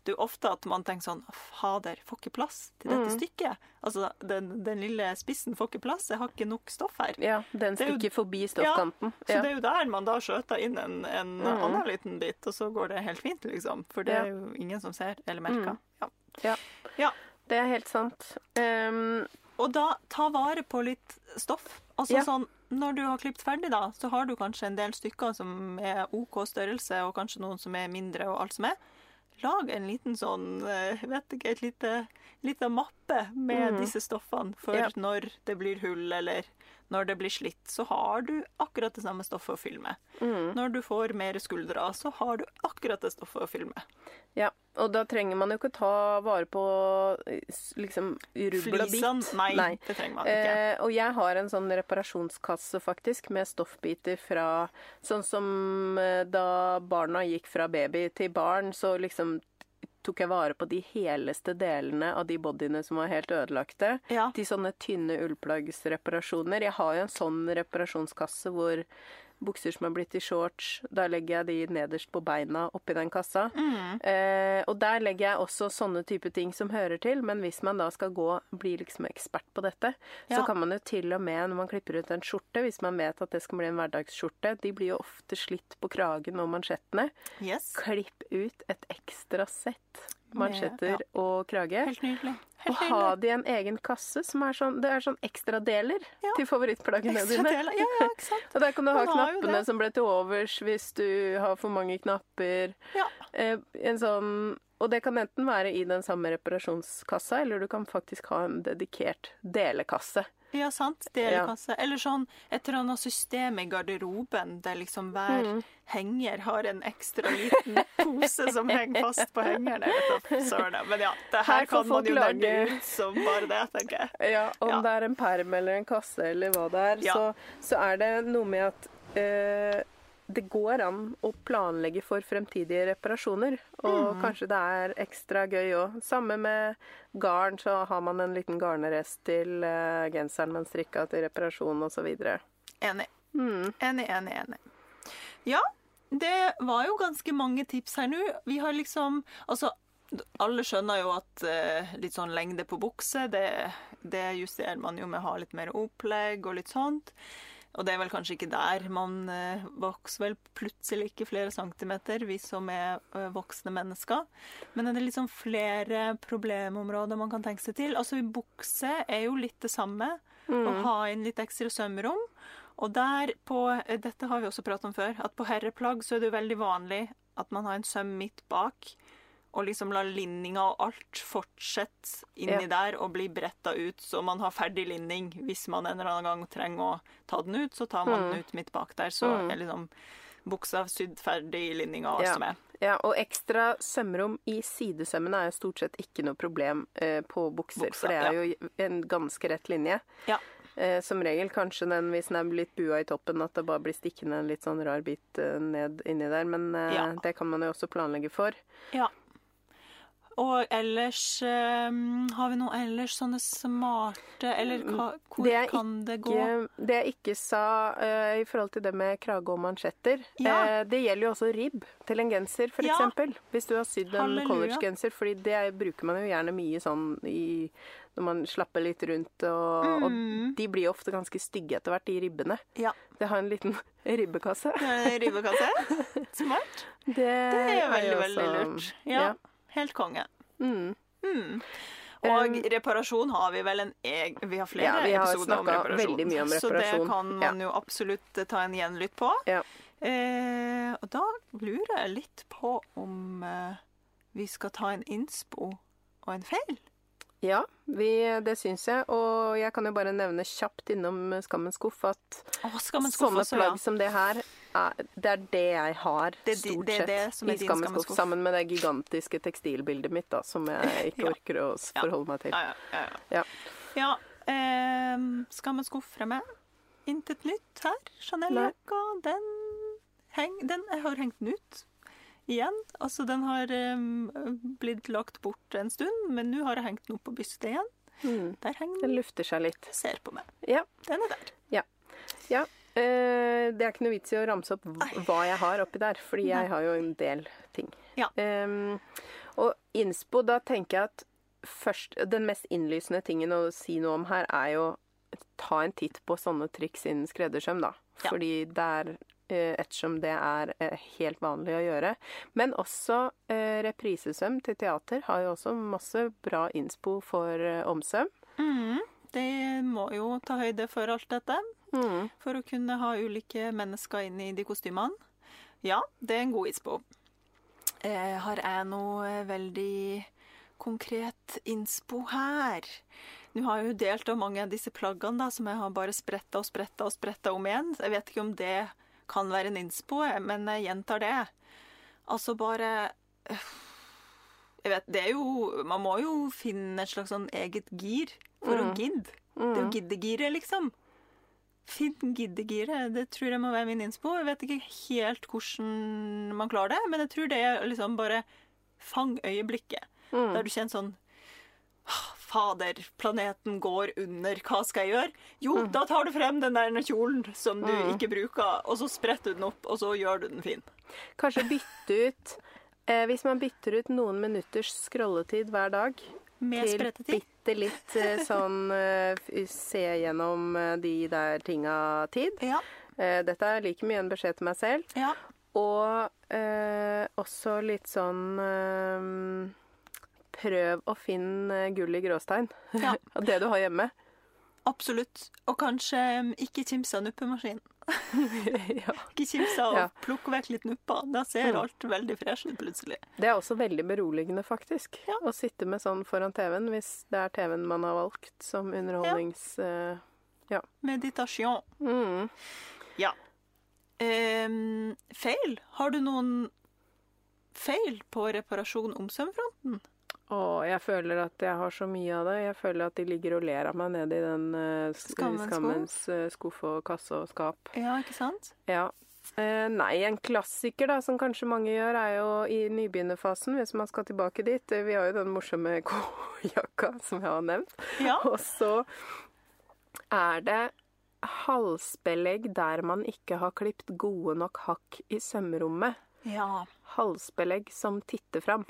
[SPEAKER 2] Det er jo ofte at man tenker sånn Fader, får ikke plass til dette
[SPEAKER 1] Mm.
[SPEAKER 2] stykket. Altså, den, den lille spissen får ikke plass, jeg har ikke nok stoff her.
[SPEAKER 1] Ja, den
[SPEAKER 2] Det er jo-
[SPEAKER 1] stikker forbi stoffkanten.
[SPEAKER 2] Så
[SPEAKER 1] Ja.
[SPEAKER 2] det er jo der man da skjøter inn en, en
[SPEAKER 1] mm.
[SPEAKER 2] annen liten bit, og så går det helt fint, liksom. For det er jo ingen som ser eller merker.
[SPEAKER 1] Mhm.
[SPEAKER 2] Ja.
[SPEAKER 1] Ja.
[SPEAKER 2] ja.
[SPEAKER 1] Det er helt sant. Um,
[SPEAKER 2] Og da ta vare på litt stoff. Altså
[SPEAKER 1] Ja.
[SPEAKER 2] sånn, Når du har klippet ferdig, da, så har du kanskje en del stykker som er OK størrelse, og kanskje noen som er mindre, og alt som er. Lag en liten sånn, eh, vet ikke, et lite, lite mappe med
[SPEAKER 1] mm.
[SPEAKER 2] disse stoffene for
[SPEAKER 1] Ja.
[SPEAKER 2] når det blir hull, eller når det blir slitt, så har du akkurat det samme stoffet å fylle med.
[SPEAKER 1] mm.
[SPEAKER 2] Når du får mer skuldre, så har du akkurat det stoffet å fylle med.
[SPEAKER 1] Ja, og da trenger man jo ikke ta vare på liksom rubbel og bit.
[SPEAKER 2] Flisene? Nei, det trenger man ikke.
[SPEAKER 1] Eh, og jeg har en sånn reparasjonskasse faktisk med stoffbiter fra Sånn som eh, da barna gikk fra baby til barn, så liksom tok jeg vare på de heleste delene av de bodyene som var helt ødelagte.
[SPEAKER 2] Ja.
[SPEAKER 1] Til sånne tynne ullplaggsreparasjoner. Jeg har jo en sånn reparasjonskasse hvor bukser som er blitt i shorts, da legger jeg de nederst på beina oppi den kassa.
[SPEAKER 2] Mm.
[SPEAKER 1] Eh, og der legger jeg også sånne type ting som hører til, men hvis man da skal gå bli liksom ekspert på dette,
[SPEAKER 2] Ja.
[SPEAKER 1] så kan man jo til og med når man klipper ut en skjorte, hvis man vet at det skal bli en hverdagsskjorte, de blir jo ofte slitt på kragen og mansjettene,
[SPEAKER 2] Yes.
[SPEAKER 1] klipp ut et ekstra sett mansjetter
[SPEAKER 2] ja.
[SPEAKER 1] og krage.
[SPEAKER 2] Helt nydelig.
[SPEAKER 1] Og ha det i en egen kasse som er sånn Det er sånn ekstradeler
[SPEAKER 2] Ja.
[SPEAKER 1] til favorittplaggene dine.
[SPEAKER 2] Ja, ja, ikke sant? *laughs*
[SPEAKER 1] Og der kan du ha
[SPEAKER 2] Man
[SPEAKER 1] knappene som ble til overs hvis du har for mange knapper.
[SPEAKER 2] Ja.
[SPEAKER 1] Eh, en sånn, og det kan enten være i den samme reparasjonskassa, eller du kan faktisk ha en dedikert delekasse.
[SPEAKER 2] Ja, sant. Delekasse. Eller sånn et eller annet system i garderoben der liksom hver
[SPEAKER 1] Mm.
[SPEAKER 2] henger har en ekstra liten pose som henger fast på hengeren. Søren. Men ja, det her,
[SPEAKER 1] Her
[SPEAKER 2] kan man jo
[SPEAKER 1] lage-
[SPEAKER 2] ut som bare det, tenker jeg.
[SPEAKER 1] Ja, Om
[SPEAKER 2] Ja.
[SPEAKER 1] det er en perm eller en kasse eller hva det er,
[SPEAKER 2] Ja.
[SPEAKER 1] så, så er det noe med at eh, det går an å planlegge for fremtidige reparasjoner. Og
[SPEAKER 2] Mm.
[SPEAKER 1] kanskje det er ekstra gøy òg. Samme med garn, så har man en liten garnerest til uh, genseren man strikka til reparasjon osv.
[SPEAKER 2] Enig.
[SPEAKER 1] Mm.
[SPEAKER 2] Enig, enig, enig. Ja, det var jo ganske mange tips her nå. Vi har liksom Altså, alle skjønner jo at uh, litt sånn lengde på bukse, det, det justerer man jo med å ha litt mer opplegg og litt sånt. Og det er vel kanskje ikke der man eh, vokser vel plutselig ikke flere centimeter, vi som er eh, voksne mennesker. Men det er liksom flere problemområder man kan tenke seg til. Altså, bukse er jo litt det samme. Å ha inn litt ekstra sømrom. Og der på eh, Dette har vi også pratet om før. At på herreplagg så er det jo veldig vanlig at man har en søm midt bak. Og liksom la linninga og alt fortsette inni der og bli bretta ut, så man har ferdig linning. Hvis man en eller annen gang trenger å ta den ut, så tar man den ut midt bak der. Så
[SPEAKER 1] Mm.
[SPEAKER 2] er liksom buksa sydd ferdig i linninga og alt
[SPEAKER 1] Ja.
[SPEAKER 2] som er.
[SPEAKER 1] Ja, og ekstra sømrom i sidesømmene er jo stort sett ikke noe problem eh, på bukser,
[SPEAKER 2] Buksa,
[SPEAKER 1] for det er jo en ganske rett linje.
[SPEAKER 2] Ja.
[SPEAKER 1] Eh, som regel kanskje den hvis den er litt bua i toppen, at det bare blir stikkende en litt sånn rar bit eh, ned inni der, men eh,
[SPEAKER 2] Ja.
[SPEAKER 1] det kan man jo også planlegge for.
[SPEAKER 2] Ja. Og ellers um, Har vi noe ellers sånne smarte Eller hva, hvor
[SPEAKER 1] Det kan
[SPEAKER 2] kan det gå?
[SPEAKER 1] Det jeg ikke sa uh, i forhold til det med krage og mansjetter,
[SPEAKER 2] Ja.
[SPEAKER 1] uh, det gjelder jo også ribb til en genser, f.eks.
[SPEAKER 2] Ja.
[SPEAKER 1] eksempel Hvis du har sydd en collegegenser, for det bruker man jo gjerne mye sånn i når man slapper litt rundt, og,
[SPEAKER 2] Mm.
[SPEAKER 1] og de blir ofte ganske stygge etter hvert, de ribbene.
[SPEAKER 2] Ja.
[SPEAKER 1] Det har en liten *laughs* ribbekasse.
[SPEAKER 2] Eh, Ribbekasse. *laughs* Smart.
[SPEAKER 1] Det,
[SPEAKER 2] Det er veldig, veldig
[SPEAKER 1] lurt.
[SPEAKER 2] lurt. Ja. Helt konge.
[SPEAKER 1] Mm.
[SPEAKER 2] Mm. Og
[SPEAKER 1] Um,
[SPEAKER 2] reparasjon har vi vel en eg... Vi har flere
[SPEAKER 1] Ja, vi har
[SPEAKER 2] episoder om reparasjon.
[SPEAKER 1] mye om reparasjon.
[SPEAKER 2] Så det kan man jo absolutt ta en gjenlytt på.
[SPEAKER 1] Ja.
[SPEAKER 2] Eh, og da lurer jeg litt på om eh, vi skal ta en innspo og en feil.
[SPEAKER 1] Ja, vi, det syns jeg. Og jeg kan jo bare nevne kjapt innom Skammens skuff at
[SPEAKER 2] Å, skuff
[SPEAKER 1] sånne
[SPEAKER 2] også, ja.
[SPEAKER 1] plagg som det her, er, det er det jeg har
[SPEAKER 2] Det
[SPEAKER 1] stort
[SPEAKER 2] det
[SPEAKER 1] sett
[SPEAKER 2] som
[SPEAKER 1] i
[SPEAKER 2] din
[SPEAKER 1] Skammens
[SPEAKER 2] Skammens
[SPEAKER 1] skuff.
[SPEAKER 2] skuff.
[SPEAKER 1] Sammen med det gigantiske tekstilbildet mitt, da, som jeg *laughs* ikke
[SPEAKER 2] Ja.
[SPEAKER 1] orker å
[SPEAKER 2] Ja.
[SPEAKER 1] forholde meg til.
[SPEAKER 2] Ja, ja, ja. ja.
[SPEAKER 1] Ja.
[SPEAKER 2] ja ehm, skal man meg? Intet nytt her. Chanel-jakka, den, den Jeg har hengt den ut igjen. Altså, den har um, blitt lagt bort en stund, men nå har jeg hengt den opp på brystet igjen.
[SPEAKER 1] Mm.
[SPEAKER 2] Der henger
[SPEAKER 1] Den
[SPEAKER 2] den.
[SPEAKER 1] lufter seg litt.
[SPEAKER 2] Ser på meg.
[SPEAKER 1] Ja.
[SPEAKER 2] Den er der.
[SPEAKER 1] ja. Eh, det er ikke noe vits i å ramse opp hva jeg har oppi der, fordi jeg har jo en del ting.
[SPEAKER 2] Ja.
[SPEAKER 1] Em, og innspo, da tenker jeg at først Den mest innlysende tingen å si noe om her, er jo ta en titt på sånne triks innen skreddersøm, da.
[SPEAKER 2] Ja.
[SPEAKER 1] Fordi det er eh, Ettersom det er eh, helt vanlig å gjøre. Men også eh, reprisesøm til teater har jo også masse bra innspo for omsøm.
[SPEAKER 2] Mm. Det må jo ta høyde for alt dette.
[SPEAKER 1] Mm.
[SPEAKER 2] For å kunne ha ulike mennesker inn i de kostymene. Ja, det er en god innspo. Eh, har jeg noe veldig konkret innspo her? Nå har jeg jo delt av mange av disse plaggene da, som jeg har bare spretta og spretta og spretta om igjen. Jeg vet ikke om det kan være en innspo, men jeg gjentar det. Altså bare øh, Jeg vet, det er jo Man må jo finne et slags sånn eget gir for å
[SPEAKER 1] Mm.
[SPEAKER 2] gidde. Det er jo giddegiret, liksom. Finn giddegiret. Det tror jeg må være min innspo. Jeg vet ikke helt hvordan man klarer det, men jeg tror det er liksom bare fang øyeblikket.
[SPEAKER 1] Mm.
[SPEAKER 2] Der du kjenner sånn Fader, planeten går under, hva skal jeg gjøre? Jo, da tar du frem den der kjolen som du ikke bruker, og så spretter du den opp, og så gjør du den fin.
[SPEAKER 1] Kanskje bytte ut eh, Hvis man bytter ut noen minutters scrolletid hver dag
[SPEAKER 2] Med
[SPEAKER 1] til
[SPEAKER 2] sprettetid.
[SPEAKER 1] bitte litt eh, *laughs* sånn eh, se gjennom eh, de der tinga-tid.
[SPEAKER 2] Ja.
[SPEAKER 1] Dette er like mye en beskjed til meg selv.
[SPEAKER 2] ja.
[SPEAKER 1] Og eh, også litt sånn eh, Prøv å finne gull i gråstein.
[SPEAKER 2] Ja. *laughs*
[SPEAKER 1] Det du har hjemme.
[SPEAKER 2] Absolutt. Og kanskje ikke kimse av nuppemaskinen.
[SPEAKER 1] Ja.
[SPEAKER 2] Ikke kimse av
[SPEAKER 1] Ja.
[SPEAKER 2] å plukke vekk litt nupper. Da ser
[SPEAKER 1] Mm.
[SPEAKER 2] alt veldig fresh ut plutselig.
[SPEAKER 1] Det er også veldig beroligende, faktisk.
[SPEAKER 2] Ja.
[SPEAKER 1] Å sitte med sånn foran TV-en, hvis det er TV-en man har valgt som underholdnings... eh,
[SPEAKER 2] Meditasjon.
[SPEAKER 1] mm.
[SPEAKER 2] Ja. Um, feil? Har du noen feil på reparasjon om søvnfronten?
[SPEAKER 1] Å, jeg føler at jeg har så mye av det. Jeg føler at de ligger og ler av meg nede i den uh, sk-
[SPEAKER 2] Skammens
[SPEAKER 1] skammens eh, skuff og kasse og skap.
[SPEAKER 2] Ja, ikke sant?
[SPEAKER 1] Ja. Uh, nei, en klassiker da, som kanskje mange gjør, er jo i nybegynnerfasen, hvis man skal tilbake dit. Vi har jo den morsomme *laughs* kojakka som jeg har nevnt.
[SPEAKER 2] Ja.
[SPEAKER 1] Og så er det halsbelegg der man ikke har klipt gode nok hakk i sømrommet.
[SPEAKER 2] Ja,
[SPEAKER 1] Halsbelegg som titter fram.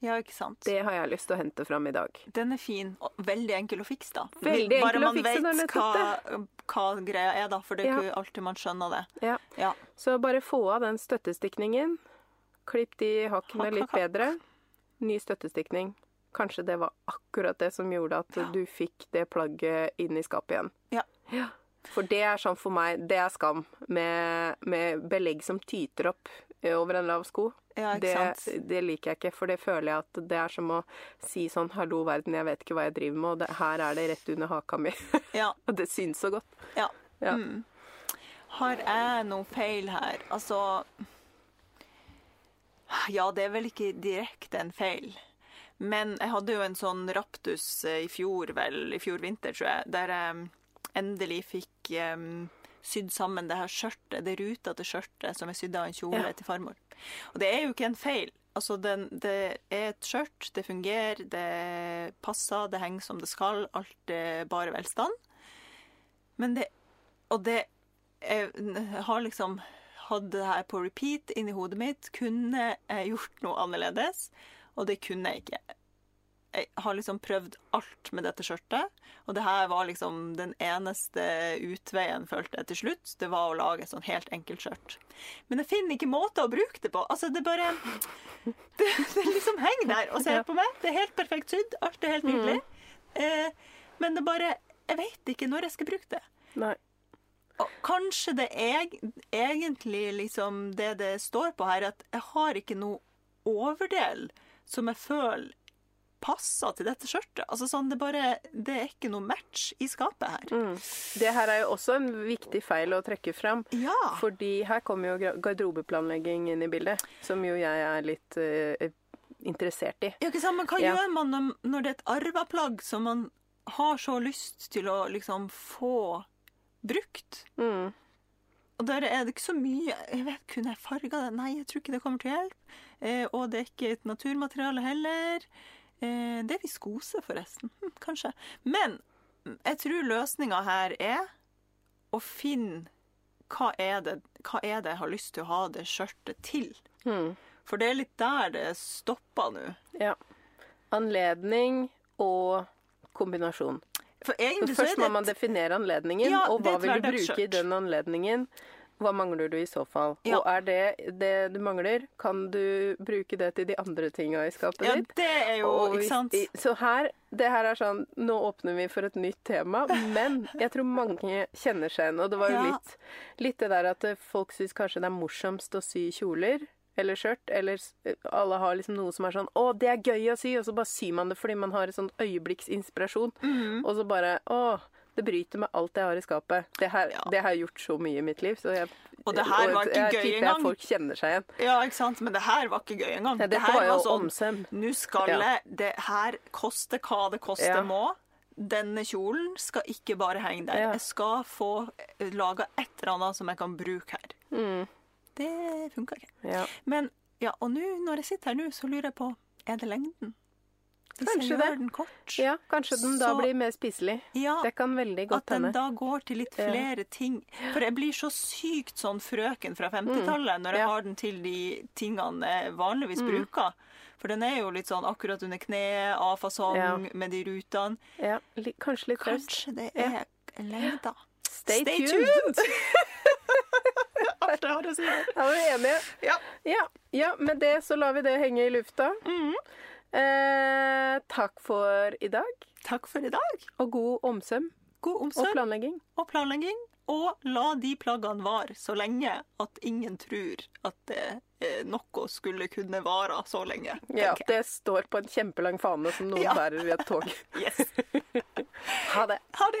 [SPEAKER 2] Ja ikke sant?
[SPEAKER 1] Det har jeg lyst til å hente fram i dag.
[SPEAKER 2] Den er fin og veldig enkel å fikse, da.
[SPEAKER 1] Veldig
[SPEAKER 2] Bare man vet hva, hva greia er, da, for det er
[SPEAKER 1] Ja.
[SPEAKER 2] ikke alltid man skjønner det.
[SPEAKER 1] Ja.
[SPEAKER 2] Ja.
[SPEAKER 1] Så bare få av den støttestikningen. Klipp de hakkene
[SPEAKER 2] Hakk,
[SPEAKER 1] litt
[SPEAKER 2] hakk,
[SPEAKER 1] bedre. Ny støttestikning. Kanskje det var akkurat det som gjorde at
[SPEAKER 2] Ja.
[SPEAKER 1] du fikk det plagget inn i skapet igjen.
[SPEAKER 2] Ja.
[SPEAKER 1] For det er sånn for meg, det er skam med, med belegg som tyter opp over en lav sko.
[SPEAKER 2] Ja,
[SPEAKER 1] Det, det liker jeg ikke, for det føler jeg at det er som å si sånn 'hallo, verden, jeg vet ikke hva jeg driver med', og det, her er det rett under haka mi. *laughs*
[SPEAKER 2] Ja.
[SPEAKER 1] og det syns så godt.
[SPEAKER 2] ja.
[SPEAKER 1] Ja.
[SPEAKER 2] Mm. Har jeg noe feil her? Altså Ja, det er vel ikke direkte en feil. Men jeg hadde jo en sånn raptus eh, i fjor, vel, i fjor vinter, tror jeg, der jeg endelig fikk um, sydd sammen det her skjørtet, det rutete skjørtet som jeg sydde av en kjole
[SPEAKER 1] Ja.
[SPEAKER 2] til farmor. Og det er jo ikke en feil, Altså, den, det er et skjørt, det fungerer, det passer, det henger som det skal. Alt er bare velstand. Men det Og det jeg har liksom hatt det her på repeat inni hodet mitt. Kunne jeg gjort noe annerledes? Og det kunne jeg ikke. Jeg har liksom prøvd alt med dette skjørtet, og det her var liksom den eneste utveien, følte jeg til slutt. Det var å lage et sånn helt enkelt skjørt. Men jeg finner ikke måte å bruke det på. Altså, det bare *laughs* Det, det liksom henger der og ser på meg. Det er helt perfekt sydd. Alt er helt nydelig. Eh, men det bare Jeg vet ikke når jeg skal bruke det.
[SPEAKER 1] Nei.
[SPEAKER 2] Og kanskje det er egentlig liksom det det står på her, at jeg har ikke noe overdel som jeg føler passer til dette skjørtet. Altså sånn, det, bare, det er ikke noe match i skapet her.
[SPEAKER 1] Mm. Det her er jo også en viktig feil å trekke fram.
[SPEAKER 2] Ja.
[SPEAKER 1] Fordi her kommer jo garderobeplanlegging inn i bildet, som jo jeg er litt uh, interessert i.
[SPEAKER 2] Ja, ikke sant? Men hva
[SPEAKER 1] Ja.
[SPEAKER 2] gjør man når, det er et arva plagg som man har så lyst til å liksom få brukt?
[SPEAKER 1] Mm.
[SPEAKER 2] Og der er det ikke så mye Jeg vet, Kunne jeg farga det? Nei, jeg tror ikke det kommer til hjelp. Eh, og det er ikke et naturmateriale heller. Eh, det er viskose, forresten. Hm, kanskje. Men jeg tror løsninga her er å finne hva er, det, hva er det jeg har lyst til å ha det skjørtet til.
[SPEAKER 1] Mm.
[SPEAKER 2] For det er litt der det stopper nå.
[SPEAKER 1] Ja. Anledning og kombinasjon.
[SPEAKER 2] For
[SPEAKER 1] så først må man definere anledningen,
[SPEAKER 2] Ja,
[SPEAKER 1] og hva vil du bruke i den anledningen? Hva mangler du i så fall?
[SPEAKER 2] Ja.
[SPEAKER 1] Og er det det du mangler, kan du bruke det til de andre tinga i skapet
[SPEAKER 2] Ja,
[SPEAKER 1] ditt?
[SPEAKER 2] det er jo
[SPEAKER 1] hvis,
[SPEAKER 2] Ikke sant?
[SPEAKER 1] Så her, det her er sånn Nå åpner vi for et nytt tema, men jeg tror mange kjenner seg igjen. Og det var jo
[SPEAKER 2] Ja.
[SPEAKER 1] litt, litt det der at folk syns kanskje det er morsomst å sy kjoler. Eller skjørt. Eller alle har liksom noe som er sånn 'Å, det er gøy å sy', og så bare syr man det fordi man har et sånn øyeblikksinspirasjon.
[SPEAKER 2] Mhm.
[SPEAKER 1] Og så bare 'Å, det bryter med alt jeg har i skapet'. Det, her,
[SPEAKER 2] Ja.
[SPEAKER 1] det har jeg gjort så mye i mitt liv. Så jeg,
[SPEAKER 2] Og det her var ikke
[SPEAKER 1] jeg
[SPEAKER 2] gøy engang.
[SPEAKER 1] at folk kjenner seg igjen.
[SPEAKER 2] Ja, ikke sant? Men det her var ikke gøy engang.
[SPEAKER 1] Ja,
[SPEAKER 2] det her
[SPEAKER 1] var jo
[SPEAKER 2] sånn
[SPEAKER 1] omsem.
[SPEAKER 2] Nå skal
[SPEAKER 1] Ja.
[SPEAKER 2] Det her koste hva det koste
[SPEAKER 1] Ja.
[SPEAKER 2] må. Denne kjolen skal ikke bare henge der.
[SPEAKER 1] Ja.
[SPEAKER 2] Jeg skal få laga et eller annet som jeg kan bruke her.
[SPEAKER 1] Mm.
[SPEAKER 2] Det funka ikke.
[SPEAKER 1] Ja.
[SPEAKER 2] Men ja, og nå, når jeg sitter her nå, så lurer jeg på Er det lengden? Hvis
[SPEAKER 1] Kanskje det.
[SPEAKER 2] den kort?
[SPEAKER 1] ja, kanskje den da blir mer spiselig.
[SPEAKER 2] Ja,
[SPEAKER 1] Det kan veldig
[SPEAKER 2] at den
[SPEAKER 1] hende.
[SPEAKER 2] da går til litt
[SPEAKER 1] Ja.
[SPEAKER 2] flere ting. For jeg blir så sykt sånn frøken fra 50-tallet når jeg
[SPEAKER 1] Mm. Ja.
[SPEAKER 2] har den til de tingene jeg vanligvis bruker. For den er jo litt sånn akkurat under kneet, A-fasong,
[SPEAKER 1] Ja.
[SPEAKER 2] med de rutene.
[SPEAKER 1] Ja, kanskje litt raust.
[SPEAKER 2] Kanskje det
[SPEAKER 1] Ja.
[SPEAKER 2] er lengda.
[SPEAKER 1] Stay,
[SPEAKER 2] Stay
[SPEAKER 1] tuned!
[SPEAKER 2] Alt jeg har å si.
[SPEAKER 1] Er vi enige?
[SPEAKER 2] Ja.
[SPEAKER 1] Ja. ja, med det så lar vi det henge i lufta.
[SPEAKER 2] Mhm.
[SPEAKER 1] Eh, takk for i dag.
[SPEAKER 2] Takk for i dag.
[SPEAKER 1] Og god omsøm
[SPEAKER 2] God
[SPEAKER 1] og planlegging.
[SPEAKER 2] og planlegging. Og la de plaggene vare så lenge at ingen tror at det, eh, noe skulle kunne vare så lenge.
[SPEAKER 1] Ja,
[SPEAKER 2] jeg.
[SPEAKER 1] det står på en kjempelang fane som noen
[SPEAKER 2] Ja.
[SPEAKER 1] bærer i et tog. *laughs*
[SPEAKER 2] Yes. *laughs*
[SPEAKER 1] Ha det.
[SPEAKER 2] Ha det!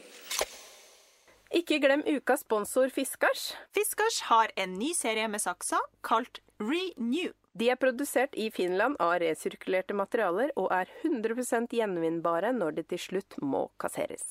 [SPEAKER 1] Ikke glem ukas sponsor Fiskars.
[SPEAKER 2] Fiskars har en ny serie med saksa kalt Renew.
[SPEAKER 1] De er produsert i Finland av resirkulerte materialer og er 100% gjenvinnbare når de til slutt må kasseres.